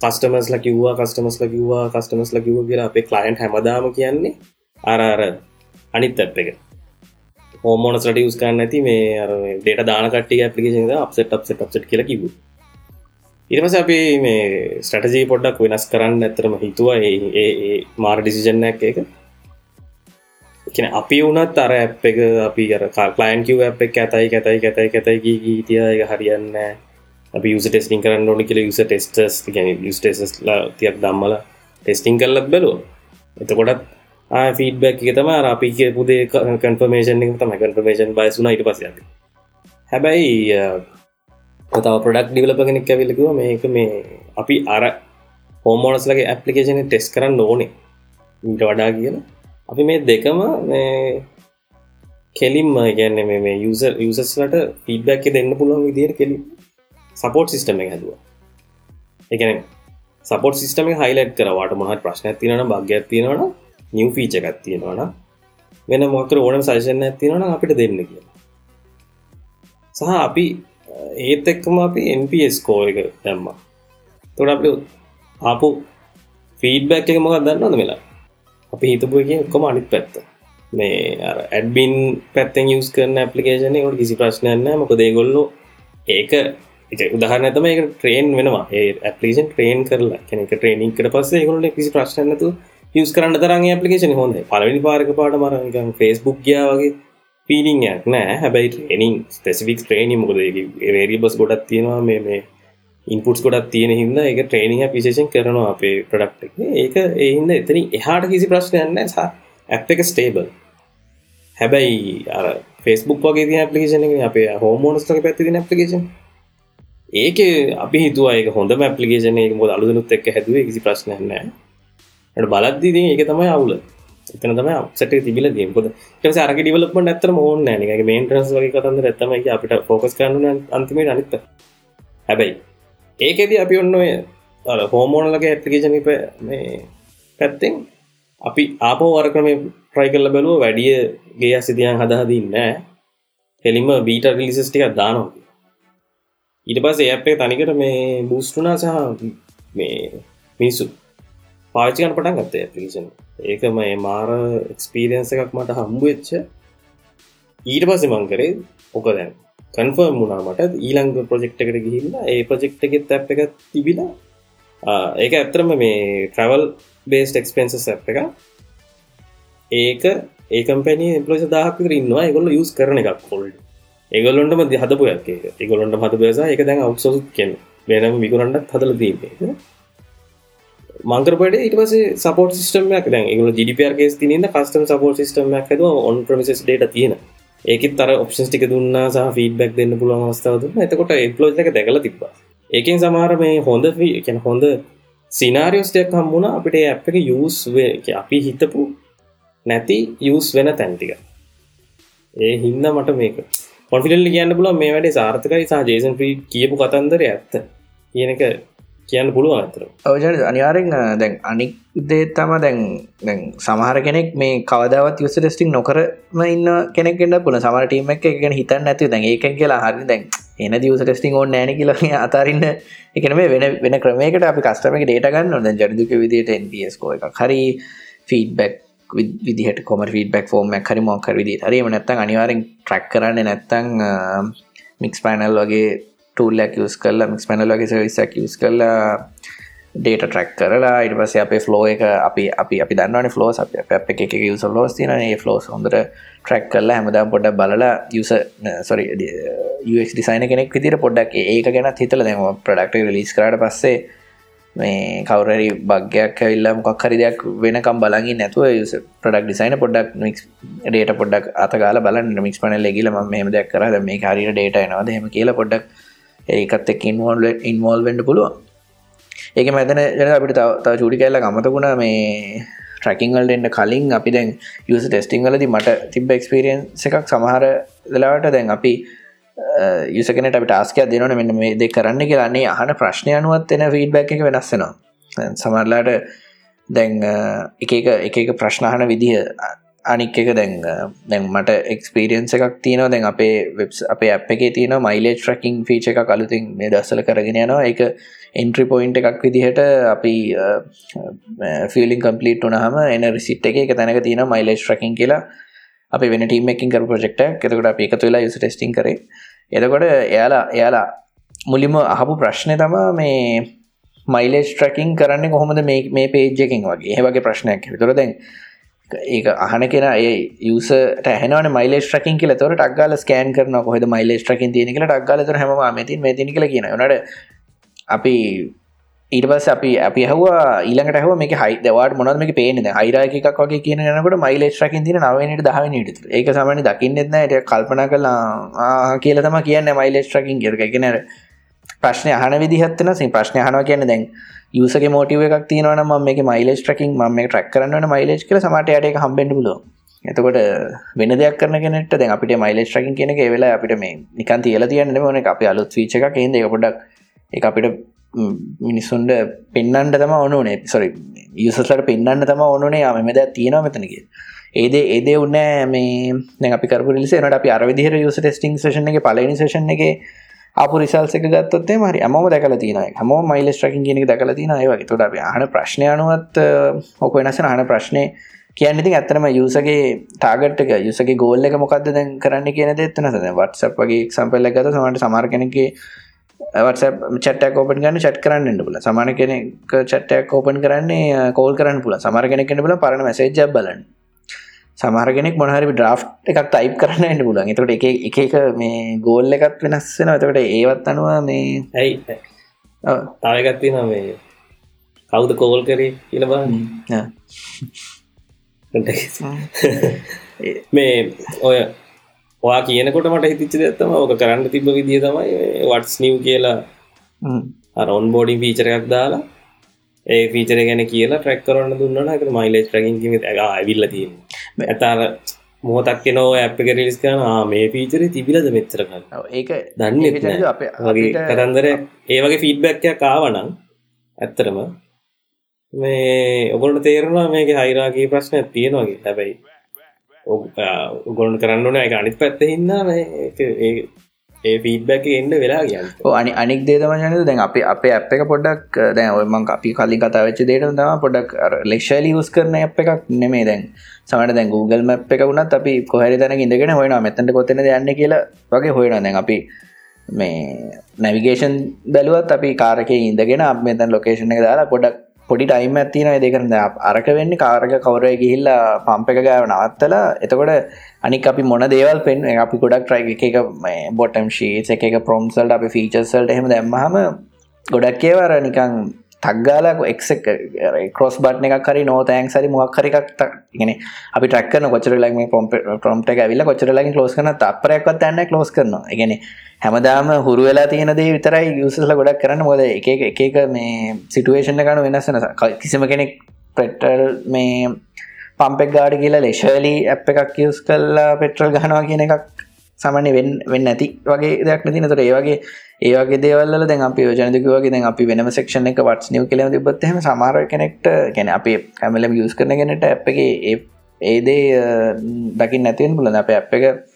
කස්ටමස් ල කිව්වා කස්ටමස් ල කිව්වා කස්ටමස් ල කිව්ව කියලා අපේ කලයින්් හැමදාම කියන්නේ අරර අනිත් ඇප් එක. හෝමෝනස් රට යස් කරන්න ඇති මේ ඩේට දානකට පපිේෂන අපසට අප්සට අප්සට කියලා කිවූ ඉරමස අපි මේ ස්ටටජී පොඩ්ඩක් වෙනස් කරන්න ඇතරම හිතුවා. ඒ මාර ඩිසිජන්නක් එක. කියන අපි වනත් අර ඇප් එක අපි අර කලයින් කිව ඇ් එක ඇතයි ඇතයි ඇතයි ඇතයි ගීතිය එක හරියන්න අපි යුස ටෙස්ටිං කරන්න ඕනි කියල යුස ටෙස්ටස් ගැන යුස්ටේස්ලා තියක් දම්මල ටෙස්ටිං කරලත් බැලෝ එතකොටත් ෆීඩබැක් එක තම අපි පුදේ කන්ෆර්මේෂන් එක තම කන්ෆර්මේෂන් බයිසුන ඉට පසයක් හැබැයි තව ප්‍රඩක් ඩිවලපගෙනෙක් ඇවිලකුව මේක මේ අපි අර හෝමෝනස්ලගේ ඇපලිකේෂන ටෙස් කරන්න ඕනේ. ඊට වඩා කියන අපි මේ දෙකම කෙලින්ම ගැන්න මේ යුස යුසස්ලට ෆීඩබැක් දෙන්න පුළුවන් විදියට කෙලි සපෝට් සිිස්ටම එක හැදවා. එකන සපෝට් සිිටම හයිලට් කරවාට මහත් ප්‍රශ්න තිනන භාග්‍යයක් තියෙනවන නිව ෆීච එකත් තියෙනවන වෙන මොකර ඕනම් සයිෂන ඇතිනවන අපිට දෙන්න කිය සහ අපි ඒත් එක්කම අපි NPS කෝ එක දැම්ම. තොට අප ආපු ෆීඩබැක් එක මොකක් දන්නවද වෙලා අපි හිතපු එක කොම අනිත් පැත්ත. මේ ඇඩබින් පැත්තෙන් යස් කරන පපලිකේෂන ට කිසි ප්‍රශ්නයන්න මොක දේගොල්ලු ඒක උදාහරන ඇතම එක ට්‍රේන් වෙනවා. ඒ ඇපලිෂන් ට්‍රේන් කරලා කෙනෙක ට්‍රේනිින් කර පස්සේ ගොල කිසි ප්‍රශ්නතු යස් කරන්න තරගේ පපලිකේෂන හොඳ පලවනි පාරක පාට මරග ෆෙස්බුක් ගියා වගේ පීලිංයක් නෑ හැබැයි ට්‍රේනිින් ස්පෙසිෆික් ට්‍රේනි මොකද වේරිබස් ගොඩත් තියෙනවා. මේ මේ ඉන්පුටස් ගොඩත් තියෙන හිද එක ට්‍රේනිහ විශේෂෙන් කරනවා අපේ ප්‍රඩක්් ඒක ඒහින්ද එතන එහාට කිසි ප්‍රශ්නයන්න සා ඇප් එක ස්ටේබල් හැබැයි අර ෆෙස්බුක් වගේ ති පපිේෂන අපේ හෝමෝනස්ටක පැත්ති පපිේෂන් ඒක අපි හිතුවයක හොඳ පපිේෂන එක. මොද අලුදනුත් එක් හැදුව කිසි ප්‍රශ්නයන්න බලද්දී ඒක තමයි අවුල. එතන තම සට තිබිල දීකොද ස අරක ඩිවලප ඇතර ඕන්න නක මේන්ට්‍රස් වගේ කතන්ද ඇත්තම අපිට ෆෝකස් කරන්න අන්තිමේ අනිත්ත හැබැයි ඒකෙද අපි ඔන්න ඔය හෝමෝනලගේ ඇපලිකේෂන මේ පැත්තෙන් අපි ආපෝ වරක්‍රම ප්‍රයි කල්ල බැලුව වැඩිය ගේ සිතියන් හදහදන්න හෙලිම බීට රිලිසස් ටිකක් දානවා. ඊට පස් ඒ අපේ තනිකට මේ බූස්ටුනා සහ මේ මිනිසු පාචිකන් පටන් ගත්ත ඇපලිකේෂන් ඒකම මාර එක්ස්පීරියන්ස එකක් මට හම්බුවෙච්ච ඊට පස්සේ මං කරේ ඕක දැන්. කන්ෆර්ම් වුණාමට ඊළංග ප්‍රජෙක්්කට ගිහිල්ල ඒ ප්‍රජෙක්් එකෙත් ඇ් එක තිබිලා ඒක ඇත්තරම මේ ට්‍රවල් බේස් එක්ස්පෙන්න්සස් ඇ් එක ඒක ඒකම්පැනි පලස දාහකර ඉන්නවා. ගොල්ල යුස් කරන එකක් කොල්ඩ ඒගොල්ලොන්ටම හදපු ඇක ඒගොලොන්ට හද බේසා එක දැන් අවක්සොත් කෙන. වෙනම මිකුරන්ට හදල දීම මංකරපට ඉටස සපෝට සිස්ටමයක් දැන් එකල ජිඩිපර් ගේ තින කස්ටම සපෝට සිස්ටමයක් හද ඔන් ප්‍රමිසස් ඩට තියෙන ඒකත් තර ඔප්ෂන්ස් ටික දුන්නා සහ ෆීඩබැක් දෙන්න පුළුවන් අවස්ථාව දුන්න. එතකොට එප්ලෝජ් එක දැකල තිබ ඒකෙන් සමහර මේ හොඳ කියන හොඳ සිනාරියෝස්ටයක් හම්මුණ අපිට ඇ් එක යස් අපි හිතපු නැති යස් වෙන තැන්ටික ඒ හින්ද මට මේක කොන්ෆිඩල්ලි කියන්න පුල මේ වැඩේ සාර්ථකයි සහ ජේසන් ්‍රී කියපු කතන්දර ඇත්ත. කියනක කියන්න පුළුව අතර ඔවජන අනිවාරෙන් දැන් අනික් දේ තම දැන් දැන් සමහර කෙනෙක් මේ කවදාවත් යුස ටෙස්ටික් නොකරම ඉන්න කෙනෙක්ට පුල සමර ටීම එක ගැන හිතන්න ඇති දැන් ඒකෙන් කියලා හරි දැන් එන දියස ටෙස්ටිං ඕන්න ෑන කියල අතරන්න. එකන මේ වෙන වෙන ක්‍රමයකට අපි කස්ටමක ඩේට ගන්න ොද ජඩදුක විදිට එන්පස්කෝ එක හරි ෆීඩබැක් විදිහට කොම ෆීඩබක් ෆෝර්ම හරි මොකර විදි හරිම නැත්තන් අනිවාරෙන් ට්‍රක් කරන්න නැත්තං මික්ස් පයිනල් වගේ ටූල්ලක් යස් කරලා මික්ස් පැනලගේ සවිසක් යස් කරලා ඩේට ට්‍රක් කරලා ඉට පස අපේ ෆලෝ එක අපි අපි අපි දන්නවන ෆලෝස් අප පැප් එක එක යුස ලෝස් තින ඒ ෆලෝස් හොඳට ට්‍රක් කරලා හැමදම් පොඩක් බලලා යුස සොරි ඩිසයින කෙනෙක් විදිර පොඩ්ඩක් ඒක ගැන හිතල දෙම ප්‍රඩක්ට ලිස් කරට පස්සේ මේ කවරරි බග්‍යයක් ඇවිල්ලා මොකක් හරි දෙයක් වෙනකම් බලගින් නැතුව යුස ප්‍රඩක් ඩිසයින පොඩක් මික්ස් ඩේට පොඩක් අතගල බල මික්ස් පනල් ලෙගිල ම මෙම දෙයක් කර. මේ හරිට ඩේට නවාද හෙම කියලා පොඩක් ඒකත් එක් ඉන්වෝල් ඉන්වෝල්වෙන්ඩ පුළුවන්. ඒක මැතන ජන අපිට තව චුඩි කැල්ල ගමතකුණ මේ ට්‍රකිංවල්ට එන්න කලින් අපි දැන් යස ටෙස්ටිං වලදි මට තිබ එක්ස්පිරියන් එකක් සමහර වෙලාවට දැන් අපි යුසකනට අපි ටාස්කයක් දෙනවන මෙන්න මේ දෙ කරන්න කියලාන්නේ අහන ප්‍රශ්නය අනුවත් එන ෆීඩබැක් එක වෙනස්සෙනවා සමරලාට දැන් එක එක එක ප්‍රශ්නහන විදිහ අනික් එක දැන් දැන් මට එක්ස්පිරියන්ස එකක් තියනවා. දැන් අපේ වෙබ්ස් අපේ අප එක තියන මයිලේජ් ට්‍රකින් ෆීච එක කලුතින් මේ දස්සල කරගෙන යනවා. එක එන්ට්‍රි පොයින්ට එකක් විදිහට අපි ෆිලින් කම්පලිට වනහම එන රිසිට් එක එක තැනක තියෙන මයිලේජ් ට්‍රකින් කියලා. අපි වෙන ටීම එකින් කර ප්‍රජෙක්ට එතකට අප එකතු වෙලා යුස ටෙස්ටිං කරේ. එතකොට එයාලා එයාලා මුලිම අහපු ප්‍රශ්නය තමා මේ මයිලේජ් ට්‍රකින් කරන්න කොහොමද මේ පේජ්ජකින් වගේ. ඒවගේ ප්‍රශ්නයක් විතර දැන් ඒක අහන කෙන ඒ යුසට හැනවන මයිලේ ්‍රකින් කියල. තොර ටක්ගල ස්කෑන් කරන කොහද මයිලේ ්‍රකින් තියන කියල. ටක්ගල ත හම මති මෙතිනි කල කියන නට අපි ඊටපස් අපි අපි හවා ඊළඟට හව මේ හයි දවාට මොනද මේ පේනද හයිරාකක් වගේ කියන නකට මයිලේ ්‍රකින් තින නවනට දහවනට ඒක සමනි දකින්නෙත්න ට කල්පන කලා කියල තම කියන්න මයිලේ ්‍රකින් කියර එකනර ප්‍රශ්නය අහන විදිහත්වන සි ප්‍රශ්නය හනවා කියන්න දැන් යසක මෝටිව එකක් තියනවන ම මේ මයිලස් ට්‍රකින් ම මේ ට්‍රක් කරන්න මයිලස් කල සමට යට එක හම්බෙන්ඩ පුලෝ එතකොට වෙන දෙයක් කරන කෙනෙට දැන් අපිට මයිලස් ට්‍රකින් කෙනෙ වෙලා අපිට මේ නිකන් තියල තියන්න මොන අප අලුත් වීච එක කෙන්ද පොඩක් එක අපිට මිනිස්සුන්ට පෙන්න්නට තම ඕනුනේ සොරි යුසලට පෙන්න්න තම ඕනේ ම මෙද තියෙනවා මෙතනක ඒද ඒදේ උන්න මේ අපි කරපු ලිසේ නට අපි අරවිදිහර යුස ටෙස්ටිං ේෂන එක පලනි ේෂන එක අප රිසල්ස එක ගත්තොත්තේ මරි අමම දැකල තින හම මයිලස් ට්‍රකින් කියෙනෙ දැකල තින ඒවගේ තොට හන ප්‍රශ්නය අනුවත් හොක වෙනස හන ප්‍රශ්නය කියන්නති ඇත්තනම යුසගේ තාගට්ක යුසගේ ගෝල්ල එක මොකක්ද දැන් කරන්න කියන දෙත්තන ද වටසප් වගේ සම්පල්ල ගත සමට සමාර කෙනගේ චටක් කෝපන් ගන්න චට් කරන්න පුල සමාන කෙනෙක් චට්ටයක් කෝපන් කරන්නේ කෝල් කරන්න පුල සමාර කෙනෙක් කෙන පුල පරණ මසේජ බලන්න. සමහරගෙනෙක් මොනහරි ඩ්‍රා් එකක් ටයිප් කරන්න එන්න පුලන් එතට එක එක එක මේ ගෝල්ල එකත් වෙනස් වෙන එතකට ඒවත් අනුව මේ ඇයි? තාවගත්ති නම් මේ කවුද කෝල් කරේ කියලබා මේ ඔය වා කියනකොට මට හිතිච්ච ඇත්තම ඕක කරන්න තිබ විදිිය තමයි වටස් නිව් කියලා. අරොන් බෝඩින් පීචරයක් දාලා ඒ පීචර ගැන කියලා ට්‍රක් කරන්න දුන්නනක මයිලස් ට්‍රකින් ඇවිල්ල තිය ඇතාර මොහතක් නෝ ඇප් එක රිලිස් කරන මේ පීචර තිබිලද මෙච්චර ඒක දන්න වගේ කතන්දර ඒ වගේ ෆීඩ්බැක්ය කාවනං ඇත්තරම මේ ඔගොලට තේරවා මේක හයිරාගේ ප්‍රශ්නයක් තියෙනවාගේ හැබැයි ගොලන් කරන්න එක අනිත් පැත්ත හින්නා ඒ ෆීඩ්බැක් එන්න වෙලා කියන්න අනි අනික් දේතමජනද දැන් අප අප අප එක පොඩක් දැන් ඔයමං අපි කලින් කතා වෙච්ච දේට තම පොඩක් ලෙක්ෂලි යස් කරන අප එකක් නෙමේ දැන්. සමට දැන් Google මැප් එක වුණත් අපි කොහරි තැන ඉඳගෙන හොයන මෙතට කොතන යන්න කියලා වගේ හොයන දැන් අපි මේ නැවිගේෂන් බැලුවත් අපි කාරක ඉඳගෙන අප මෙතන් ලොකේෂණ එක දාලා පොඩක් පොඩි ටයිම් ඇතින දෙකරද අරක වෙන්න කාරක කවරය ගිහිල්ලා පම්ප එක ගාව නවත්තලා. එතකොට අනික් අපි මොන දේවල් පෙන් අපි ගොඩක් ට්‍රයි එක බොටම් ශී එක එක ප්‍රොම්සල්ට අපි ෆීචර්සල්ට එහෙම දැම්මහම ගොඩක් කියවර නිකං තක්ගාලා එක් කොස් බට් එකක් හරි නෝතෑන් සරි මොක් හරිකක් ගෙන අපි ටක්කන කොචර ලක් පොම් ප්‍රොම්ට එක විල්ල කොචර ලකින් ලෝස් කන අපරයක්වත් ඇන්න ලෝස් කරනවා. එකගෙන හැමදාම හුරු වෙලා තියෙන දේ විතරයි යුසල ගොඩක් කරන්න. මොද එක එක එක මේ සිටුවේෂණ ගන වෙනස්සන කිසිම කෙනෙක් ප්‍රෙටල් මේ පම්පෙක් ගාඩ කියලා ලෙශලි ඇප් එකක් යස් කල්ලා පෙට්‍රල් ගහනවා කියන එකක් සමනය වෙන් වෙන්න ඇති වගේ දෙයක් නැති නතර ඒවගේ ඒවගේ දේවල්ල දැන් අපි යෝජනදකවගේ දැන් අපි වෙනම සක්ෂණ එක වටස් නිව කලම තිබත්හම සමාර කෙනෙක්ට ගැන අපේ කැමලම යස් කරන ගෙනට ඇ් එක ඒදේ දකිින් නැතිවෙන් පුලද අප ඇ් එක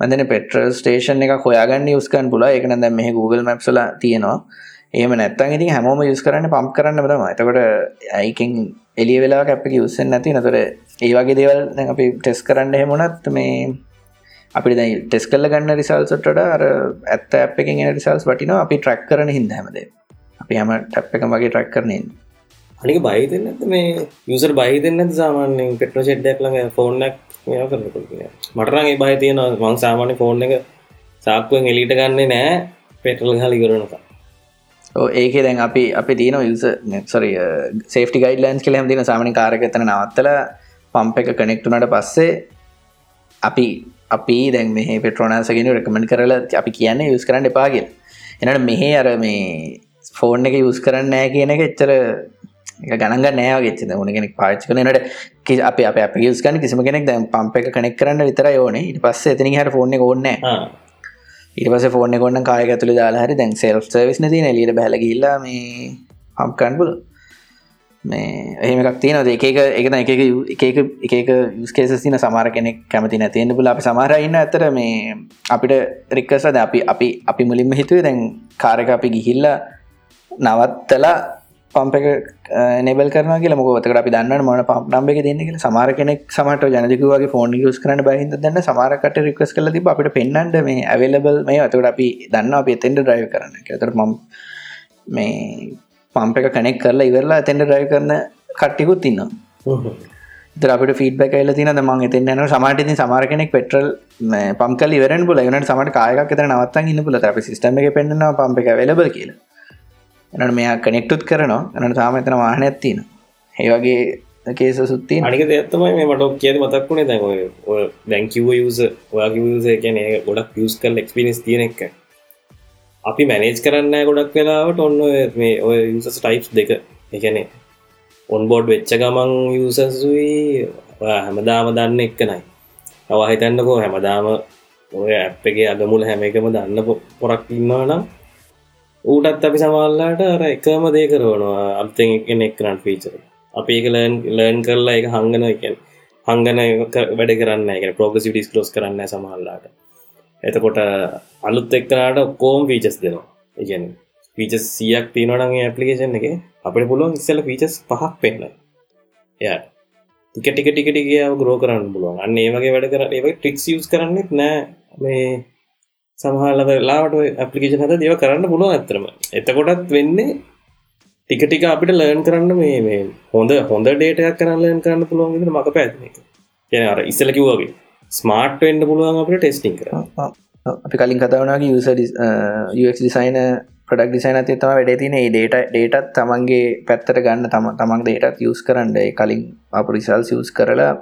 මදන පෙට්‍රල් ස්ටේෂන් එක හොයාගන්න යස්කන් පුලා එක නැද මේ Google මැප්සල තියෙනවා. ඒම නැත්තන් ඉතින් හැමෝම යස් කරන්න පම් කරන්න බතම එතකොට ඇයිකින් එලිය වෙලා අප යුස්සෙන් නැති නතර ඒවගේ දේවල් අපි ටෙස් කරන්න හෙමුණත් මේ අපි දැයි ටෙස් කල්ල ගන්න රිසල්සට අර ඇත්ත අප එක රිසල්ස් වටිනවා. අපි ට්‍රක් කරන හිදහමද අපි හම ටැප් එක මගේ ට්‍රක් කරනෙන් අනික බයිතන්න ඇත මේ යුසර බයිතන්න ඇත සාමාන්‍යෙන් පෙට්‍ර ෙඩ්ඩක් ළඟ ෆෝන්නක් මෙ කරන මටරගේ බයි තියෙන මං සාමාන්‍ය ෆෝන් එක සාක්කුවෙන් එලිට ගන්නේ නෑ. පෙටල් හලි කරනක ඒක දැන් අපි අපි තියන යුස සොරිය සේෆ්ටි ගයිඩලන්ස් කලම් තින සාමනි කාරකතන නවත්තල පම්ප එක කනෙක්ටුනට පස්සේ අපි අපි දැන් මේ පෙට්‍රෝනාසගෙන රකමෙන්ට කරලා අපි කියන්න යුස් කරන්න එපාගල් එනට මෙහේ අර මේ ෆෝන් එක යුස් කරන්න නෑ කියන එක එච්චර ගණග නෑගෙච්ච උනගෙනෙක් පාච් කනට කි අප අප අප යස්කන කිසිම කෙනෙක් දැන් පම්ප එක කනෙක් කරන්න විතර ඕන. ඉට පස්ස එතිනි හර ෆෝන ඕන්න ඉරිපස ෆෝන කොන්න කාය ඇතුළ දාලාහරි දැන් සෙල් සවිස් නති එලියට බැලගල්ලා මේ හම්කන්බුල මේ එහෙමක් තියන එක එක එකන එක එක එක ස්කේසින සමාර කෙනෙක් කැමති නැතියෙන පුල අපි සමහරඉන්න ඇතර මේ අපිට රික්කසද අපි අපි අපි මුලින්ම හිතුවේ දැන් කාරක අපි ගිහිල්ල නවත්තලා පම්ප නෙබල් කරන කියල මොකතකට අපි දන්න මන පම්පම්බ දෙන්න කියල. සමාර කෙනෙක් සමට ජනකවගේ ෆෝන් යස් කරන බහිද දන්න සමාරකට රික්ස් කල තිබ අපිට පෙන්න්නට මේ ඇවලබල් මේ අතකට අපි දන්න අපි එතෙන්ට ඩ්‍රයිව කරන ඇතර මම් මේ පම්ප එක කනෙක් කරලා ඉවරලා ඇතෙන්ට ඩ්‍රයි කරන කට්ටිකුත් ඉන්න අපට ෆීඩ කල තින මං එතෙන් යන සමට සමාර කෙනෙක් පෙටල් පම්කල ඉවරන පුල ගනට සමට කායක් එතර නවත්තන් ඉන්න පුල අපි සිස්ටම එක පෙන්න්නවා පම්ප එක වෙලබ කියල එනට මෙයා කනෙක්ටුත් කරනවා. එනට සාම එතන වාහන ඇත්තින ඒවගේ කේස සුත්ති අනික ඇත්තමයි මේ මට කියද මතක්ුණේ දැ දැංකිව යස ඔයාගේ කියන ගොඩක් යස් කල් එක්ස්පිනිස් තියන එක. අපි මැනේජ් කරන්න ගොඩක් වෙලාවට ඔන්න මේ ඔය යුසස් ටයිප් දෙක. එකන ඔන්බෝඩ් වෙච්ච ගමන් යසසුයි හැමදාම දන්න එක්කනයි අවහිතන්නකෝ හැමදාම ඔය ඇප්පගේ අගමුල හැම එකම දන්න පොරක් ඉන්නවා නම් ඌටත් අපි සමල්ලාට අර එකම දේ කරවනවා. අත්තෙන් එකන එක්කනට ෆීචර අපි එක ලර්න් ලර්න් කරලා එක හංගන එක හංගන වැඩ කරන්න එක ප්‍රෝගසි ඩිස්කලෝස් කරන්න සමහල්ලාට එතකොට අලුත් එක්කනට කෝම් පීචස් දෙනවා. ඉගැන පීචස් සියක් තියනොනගේ ඇපලිකේෂන් එක අපට පුළුවන් ඉස්සල පීචස් පහක් පෙන්න්න ය ටික ටික ටික ටික ග්‍රෝ කරන්න පුළුවන්. අන්න ඒ වගේ වැඩ කර ඒ ටික්ස් යස් කරන්නෙත් නෑ මේ සමහලව ලාට ඇපලිකේෂන් හත දේව කරන්න පුළුවන් ඇතරම එතකොටත් වෙන්නේ ටික ටික අපිට ලර්න් කරන්න මේ මේ හොඳ හොඳ ඩේටයක් කරන්න ලර්න් කරන්න පුළුවන් මක පැත්න එක. කියන අර ඉස්සල කිව්වගේ ස්මාර්ට් වෙන්ඩ පුළුවන් අපට ටෙස්ටිං කර අපි කලින් කතාවනගේ යුස ඩිසයින ප්‍රඩක් ඩිසයින ඇති තම වැඩ තින ඩේට ඩේටත් තමන්ගේ පැත්තට ගන්න තම තමන් ඩේටත් යස් කරන්න. කලින් අප රිසල් යස් කරලා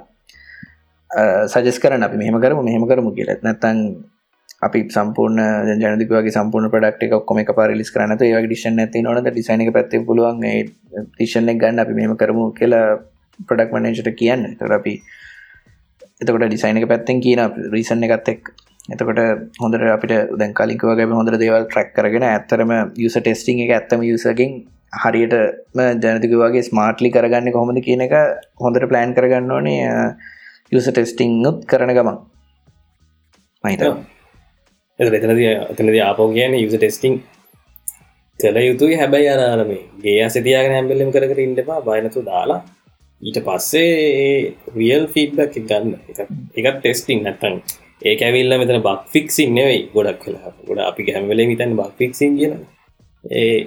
සජස් කරන අපි මෙහම කරම මෙහම කරමු කියලත් නැතන් අපි සම්පූර්ණ ජනතිකවගේ සම්පූර්ණ පඩක්ට ඔක්කොම එක පරිලිස් කරනත ඒ ඩිෂන් ඇති නොද? ඩිසයිනක පැත්තේ පුළුවන් තිෂණ ගන්න අපි මෙම කරමු කියලා ප්‍රඩක් මනේජට කියන්න. තරපි එතකොට ඩිසයින එක පැත්තෙන් කියන රීසන් එකත් එක් එතකොට හොඳට අපිට දැන් කලික වගේ හොඳ දේවල් ට්‍රක් කරගෙන ඇත්තරම යුස ටෙස්ටිං එක ඇත්තම යුසකින් හරියට ජනතික වගේ ස්මාර්ට්ලි කරගන්න කොහොමද කියන එක හොඳට ප්ලෑන් කරගන්න ඕනේ යුස ටෙස්ටිං නුත් කරන ගමන්. මහිත එතනද අතනද ආපෝ කියන යුස ටෙස්ටිං කළ යුතුයි. හැබැයි අරමේ ගේ අසතියාගෙන හැම්බෙල්ලම් කර ඉන්නවා බයනතු දාලා ඊට පස්සේ රියල් ෆීඩ්බැක් ගන්න. එකත් ටෙස්ටිං නැත්තන් ඒ ඇවිල්ල මෙතන බක් ෆික්සින් නෙවෙයි ගොඩක් කලා ගොඩ අපි හැමවෙලේ මිතන් බක් ෆික්සින් කියන ඒ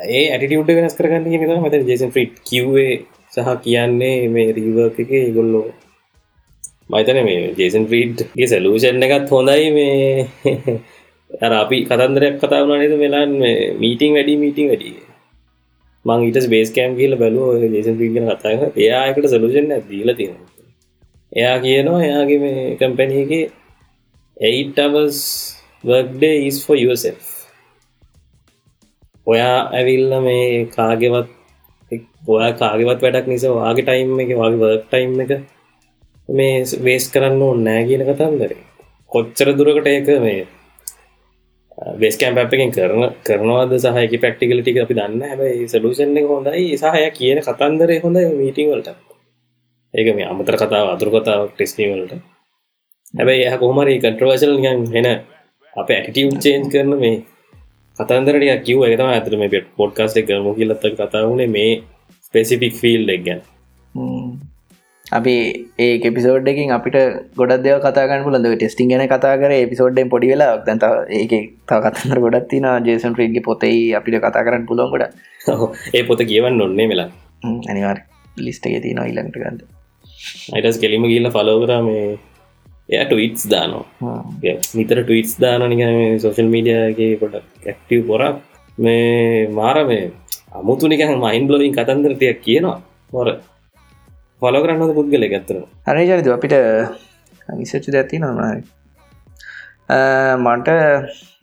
ඒ ඇටිටියුට වෙනස් කරගන්න මෙත මත ජේසන් ෆ්‍රිට් කිව්වේ සහ කියන්නේ මේ රීවර්ක එක ගොල්ලෝ මයිතන මේ ජේසන් ෆ්‍රීඩ්ගේ සැලූෂන් එකත් හොඳයි මේ අර අපි කතන්දරයක් කතා වුණනේද වෙලාන් මීටිං වැඩි මීටිං වැඩිය මං ඊට බේස් කෑම් කියල බැලුව ජේසන් පිගෙන කතාහ එයායකට සලූෂන් දීල තියෙන එයා කියනවා එයාගේ මේ කම්පැනයගේ 8ටවස් වර්ක්ඩේ is for yourself. ඔයා ඇවිල්ල මේ කාගෙවත් ඔයා කාගෙවත් වැඩක් නිසා වාගේ ටයිම් එක වගේ වර්ක් ටයිම් එක මේ වේස් කරන්න ඕන්නෑ කියන කතන්දරේ. කොච්චර දුරකට ඒක මේ වෙස්කෑම් පැප්පකින් කරන කරනවාද සහයක පැක්ටිකලටික අපි දන්න හැබයි සලූෂන් එක හොඳයි. සහය කියන කතන්දරය හොඳ මීටිංවලට ඒක මේ අමතර කතාව අතුර කතාවක් ටෙස්නීවලට හැබැයි එහ කොහමරි කට්‍රවශල් නියන් හෙන අප ඇටිව් චේන්ජ් කරන මේ කතන්දරටිය කිව් එකතම ඇතර මේ පෙට පොඩ්කාස්ට එක මු කිල්ලත්ත කතා වුණේ මේ ස්පෙසිෆික් ෆිල් එක් ගැන. අපි ඒ එපිසෝඩ් එකින් අපිට ගොඩක් දෙව කතාගන්න පුලඳ ටෙස්ටිං ගැන කතා කර එපිසෝඩ්ඩෙන් පොඩි වෙලා දැන්ත ඒක තා කතර ගොඩත් තින ජේසන් ්‍රීඩ්ගේ පොතයි අපිට කතා කරන්න පුළොන් ගොඩ ඒ පොත කියවන්න ඔන්නේ වෙලා අනිවාර් ලිස්ට එක තින ඉල්ලට ගන්න. අයිටස් කෙලිම ගිල්ල ෆලෝකරම එය ටවිටස් දානවා. නිතර ටවිටස් දාන නිකන සෝශල් මීඩියගේ පොට ඇක්ටව් පොරක් මේ මාර මේ අමුතුනික මයින් බ්ලොවින් කතන්දරටයක් කියනවා. හොර ෆොලෝ කරන්නද පුද්ගල ඇත්තර අනේ ජරිද අපිට විසච්චු දැති නොනයි මට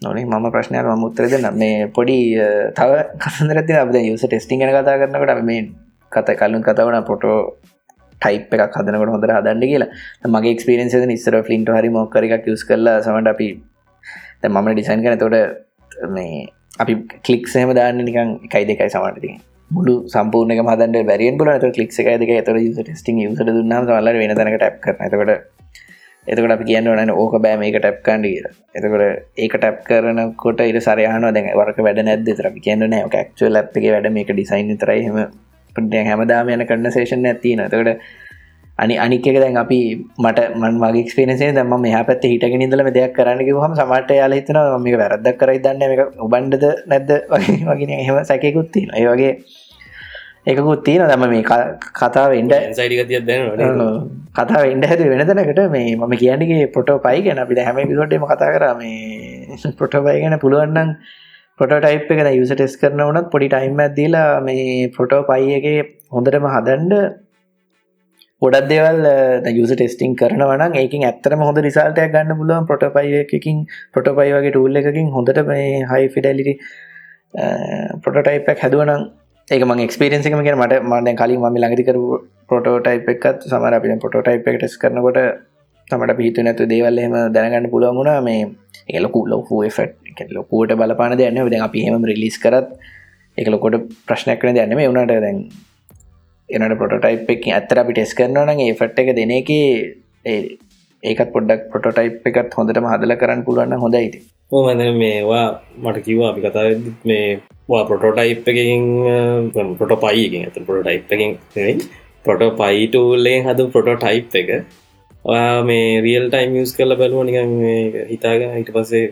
නොනේ මම ප්‍රශ්නයක් ම උත්තර දෙන්න. මේ පොඩි තව කසදරති අප යුස ටෙස්ටිං ගැන කතා කරනකට මේ කත කල්ලුන් කතවන පොටෝ ටයිප් එකක් හදනකට හොඳර හදන්න කියලා. මගේ ක්ස්පිරන්ස නිස්සර ෆලින්ට හරි මොක්කර එකක් යස් කරලා සමට අපි මම ඩිසයින් කන තොට මේ අපි කලික් සහම දාන්න නිකන් එකයි දෙකයි සමටති මුළු සම්පූර්ණක මදන්ට බැරියෙන් පුල ත කලික් එක දෙක තර ටස්ටිං යුසට දුන්නාම වල්ල වෙන තැනක ටැප් කරන එතකට එතකට අපි කියන්න ඕන ඕක බෑ මේක ටැප් කන්ඩ කිය එතකට ඒක ටැප් කරනකොට ඉට සරයහන දැන් වරක වැඩ නැද තර කියන්න නෑ. ක්ක්ව ලප්ගේ වැඩ මේක ඩිසයින් තරයිහම පට හැමදාම යන කන්න සේෂන් ඇතින එතකට අනි අනික දැන් අපි මට මන් මගේ ක්ස්පේනසේ දම මේ පැත් හිටගෙන ඉදලම දෙයක් කරන්නක හම සමට යාල හිතන මේක වැරදක් කරයි දන්න එක ඔබන්ඩද නැද්ද? වගේ වගෙන එහෙම සැකයකුත්තින ඒ වගේ එකකුත් තියෙන දම මේ කතාව ඉන්ඩ සයිඩිගතිය දැන කතාව ඉන්ඩ හැතු වෙන තැනකට මේ මම කියන්නගේ පොටෝ පයි ගැන අපි හැම පිසොටම කතා කර. මේ (laughs) පොටෝපයි ගැන පුළුවන්නම් පොටයිප් එක යුස ටෙස් කරන වනත් පොඩි ටයිම් ඇදීලා මේ පොටෝ පයිගේ හොඳටම හදන්ඩ ගොඩක් දෙවල් යුස ටෙස්ටිං කරනවන ඒකින් ඇත්තරම හොඳ රිසාල්ටයක් ගන්න පුළුවන්. පොටපයිකින් පොටපයි වගේ ටූල්ල එකකින් හොඳට මේ හයි ෆිඩලිටි පොටටයිපක් හැදුවනම් ඒක මං එක්ස්පිරෙන්සිකම කියෙන මට මට කලින් ම ළඟතිකර පොටෝටයිප් එකත් සමර අපින පොටෝටයිප් එක ටෙස් කරනකොට තමට පිහිතු නැතු දේවල්ලෙම දැනගන්න පුළුවන් වුණා. මේ ඒලොකු ලොකු ෆට් ලොකුවට බලපාන දෙන්න ද අපි හෙම රිලිස් කරත් එක ලොකොට ප්‍රශ්නයක් කන දැන්න මේ වුණට දැන් එනට පොටයිප් එක ඇත්තර අපි ටෙස් කරනන ඒ ෆට් එක දෙන එක ඒකත් පොඩ්ඩක් පොටයිප් එකත් හොඳටම හදල කරන්න පුළුවන්න හොඳයිති ඕමද මේවා මට කිව්වා අපි කතා මේ පොටෝටයිප් එකින් පොට පයිකින් ඇත පොටයිප් එකින් පොට පයිටූල්ලේ හද පොටෝටයිප් එක. ඔයා මේ රියල් ටයිම් මියස් කරල බැලුව නිකන් හිතාගෙන හිට පසේ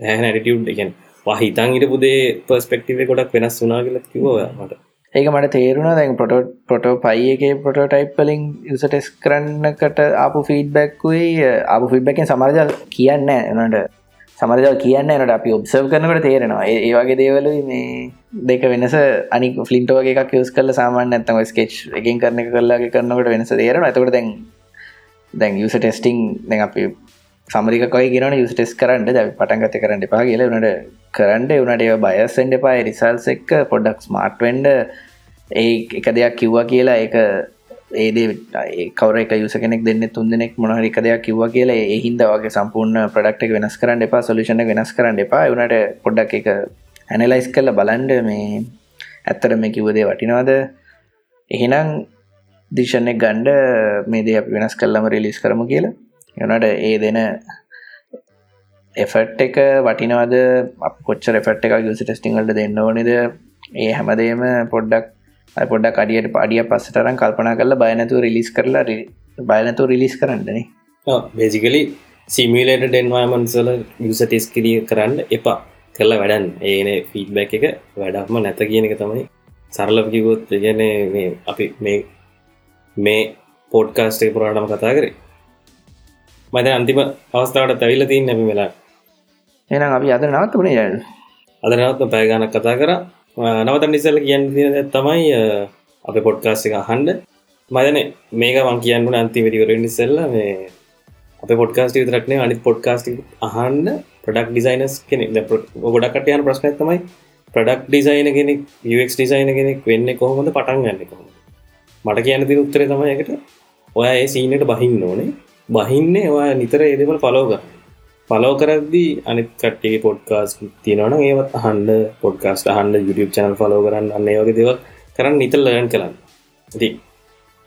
හැන ඇටියුඩ් එකෙන් හිතන් ඉට පුදේ පර්ස්පෙක්ටිවේ ගොඩක් වෙනස් වනා කියලත් කිවෝය මට. ඒක මට තේරුණ. දැන් පොට පොටෝ පයි එක පොටෝටයිප්පලින් යුස ටෙස් කරන්නකට අපපු ෆීඩ්බැක්කුයි අප ෆිඩ්බැකෙන් සමරජල් කියන්න එනට සමරජල් කියන්න එනට අපි ඔබ්සර්් කරනකට තේරෙනවා. ඒ වගේ දේවල මේ දෙක වෙනස අනි ෆලින්ටෝගේ එකක් යස් කල සාමාන් ඇත්තම ස්කේච් එකින් කරන කරලාගේ කරනකට වෙනස තේරෙන ඇතකට දැන් දැන් යුස ටෙස්ටිං දැන් අපි සමරික කොයි ගෙන යුස් ටෙස් කරන්න. ද පටන්ගත කරන්න එපා කියල. වනට කරන්න වනට ඒ බයසෙන්ඩ පායි රිසල්ස් එක්ක පොඩ්ඩක් ස්මාර්ට්වෙන්ඩ ඒ එක දෙයක් කිව්වා කියලා ඒක ඒදේ කවර එක යුස කෙනෙක් දෙන්න තුන්දෙනෙක් මොනහර එක දෙයක් කිව්ව කියලා එහින්ද වගේ සම්පූර්ණ ප්‍රඩක්් වෙනස් කරන්න එපා සොලිෂණ වෙනස් කරන්න එපා. වනට පොඩ්ඩක් එක ඇනලයිස් කල්ල බලන්ඩ මේ ඇත්තට මේ කිව්වදේ වටිනවාද? එහෙනම් දිශනෙක් ගණ්ඩ මේ දේ වෙනස් කල්ලම රිලිස් කරමු කියලා. යනට ඒ දෙන එෆට් එක වටිනවද? කොච්ච එෆට් එක යුස ටෙස්ටිංගල්ට දෙන්න ඕනිද? ඒ හැමදේම පොඩ්ඩක් පොඩ්ඩක් අඩියට පඩිය පස්සටරන් කල්පනා කරලා බයනතු රිලිස් කරලා බයනතු රිලිස් කරන්නනේ බේසිකලි සිමිලට ඩෙන්වාමන්සල යුස ටෙස් කිරිය කරන්න එපා. කරලා වැඩන් ඒන ෆීඩ්බැක් එක වැඩක්ම නැත කියන එක තමයි. සරලපකිගොත් ගැන අපි මේ මේ පෝඩ්කාස්ටේ පුරාටම කතා කරේ. මද අන්තිම අවස්ථාවට තැවිල තින් නැමි වෙලා එනම් අපි අද නවත්තුනේ යන්න අද නවත්ම පෑගානක් කතා කර නවතන් නිසල කියන්න තමයි අප පොඩ්කාස් එක හන්ඩ මදන මේක වන් කියන්න අන්තිමටිවර නිසල්ල මේ අප පොඩ්කාස්ට විතරක්නේ අනි පොඩ්කාස්ටි අහන්ඩ ප්‍රඩක් ඩිසයිනස් කෙනෙ ගොඩක්ට යන ප්‍රශ්න තමයි ප්‍රඩක් ඩිසයින කෙනෙක් ක් ඩිසයින කෙනෙක් වෙන්න කොහොමද පටන් ගන්න කොහොම මට කියන්න ති උත්තරේ තමයි එකට ඔය ඒ සීනට බහින්න ඕනේ. බහින්නේ ඔය නිතර ඒදවල් පලෝගන්න පලෝ කරද්දී අනිත් කට්ටේ පොඩ්කාස් තියෙනවන ඒවත් හන්ඩ පොඩ්කාස්ට හන්ඩ YouTube චනල් ෆලෝ කරන්න අන්න වගේ දෙව කරන්න නිතල් ලයන් කළන්න ති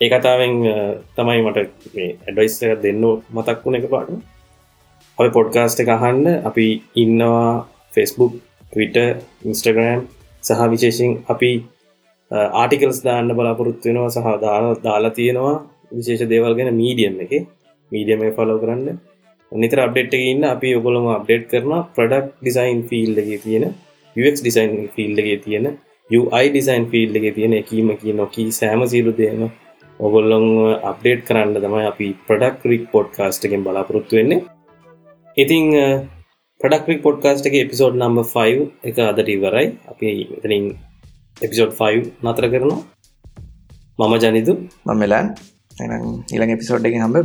ඒ කතාවෙන් තමයි මට ඇඩයිස් දෙන්න මතක් වුණ එක පාට ඔය පොඩ්කාස්ට එක අහන්ඩ අපි ඉන්නවා ෆෙස්බුක් විට ඉන්ස්ටග්‍රෑම් සහ විශේෂෙන් අපි ආටිකල්ස් දාන්න බලාපොරොත්තු වෙනවා සහ දාලා තියෙනවා විශේෂ දේවල් ගැන මීඩියම් එක. මීඩියම ෆලෝ කරන්න. නිතර අප්ඩේට් එක ඉන්න අපි ඔගොලම අප්ඩේට් කරන ප්‍රඩක්් ඩිසයින් ෆිල් එක තියෙන UX ඩිසයින් ෆිල් එක තියෙන UI ඩිසයින් ෆිල් එක තියෙන එකීම කිය නොකී සෑම සිරු දෙන ඔගොල්ලොන් අප්ඩේට් කරන්න තමයි අපි ප්‍රඩක් රික් පොඩ්කාස්ට එකෙන් බලාපොරොත්තු වෙන්නේ. ඉතිං ප්‍රඩක් රික් පොඩ්කාස්ට එක එපිසෝඩ් නම්බ 5 එක අදට ඉවරයි. අපි එතනින් එපිසෝඩ් 5 නතර කරනවා. මම ජනිතු මමලාන් ඊළඟ එපිසෝඩ් එක හම්බ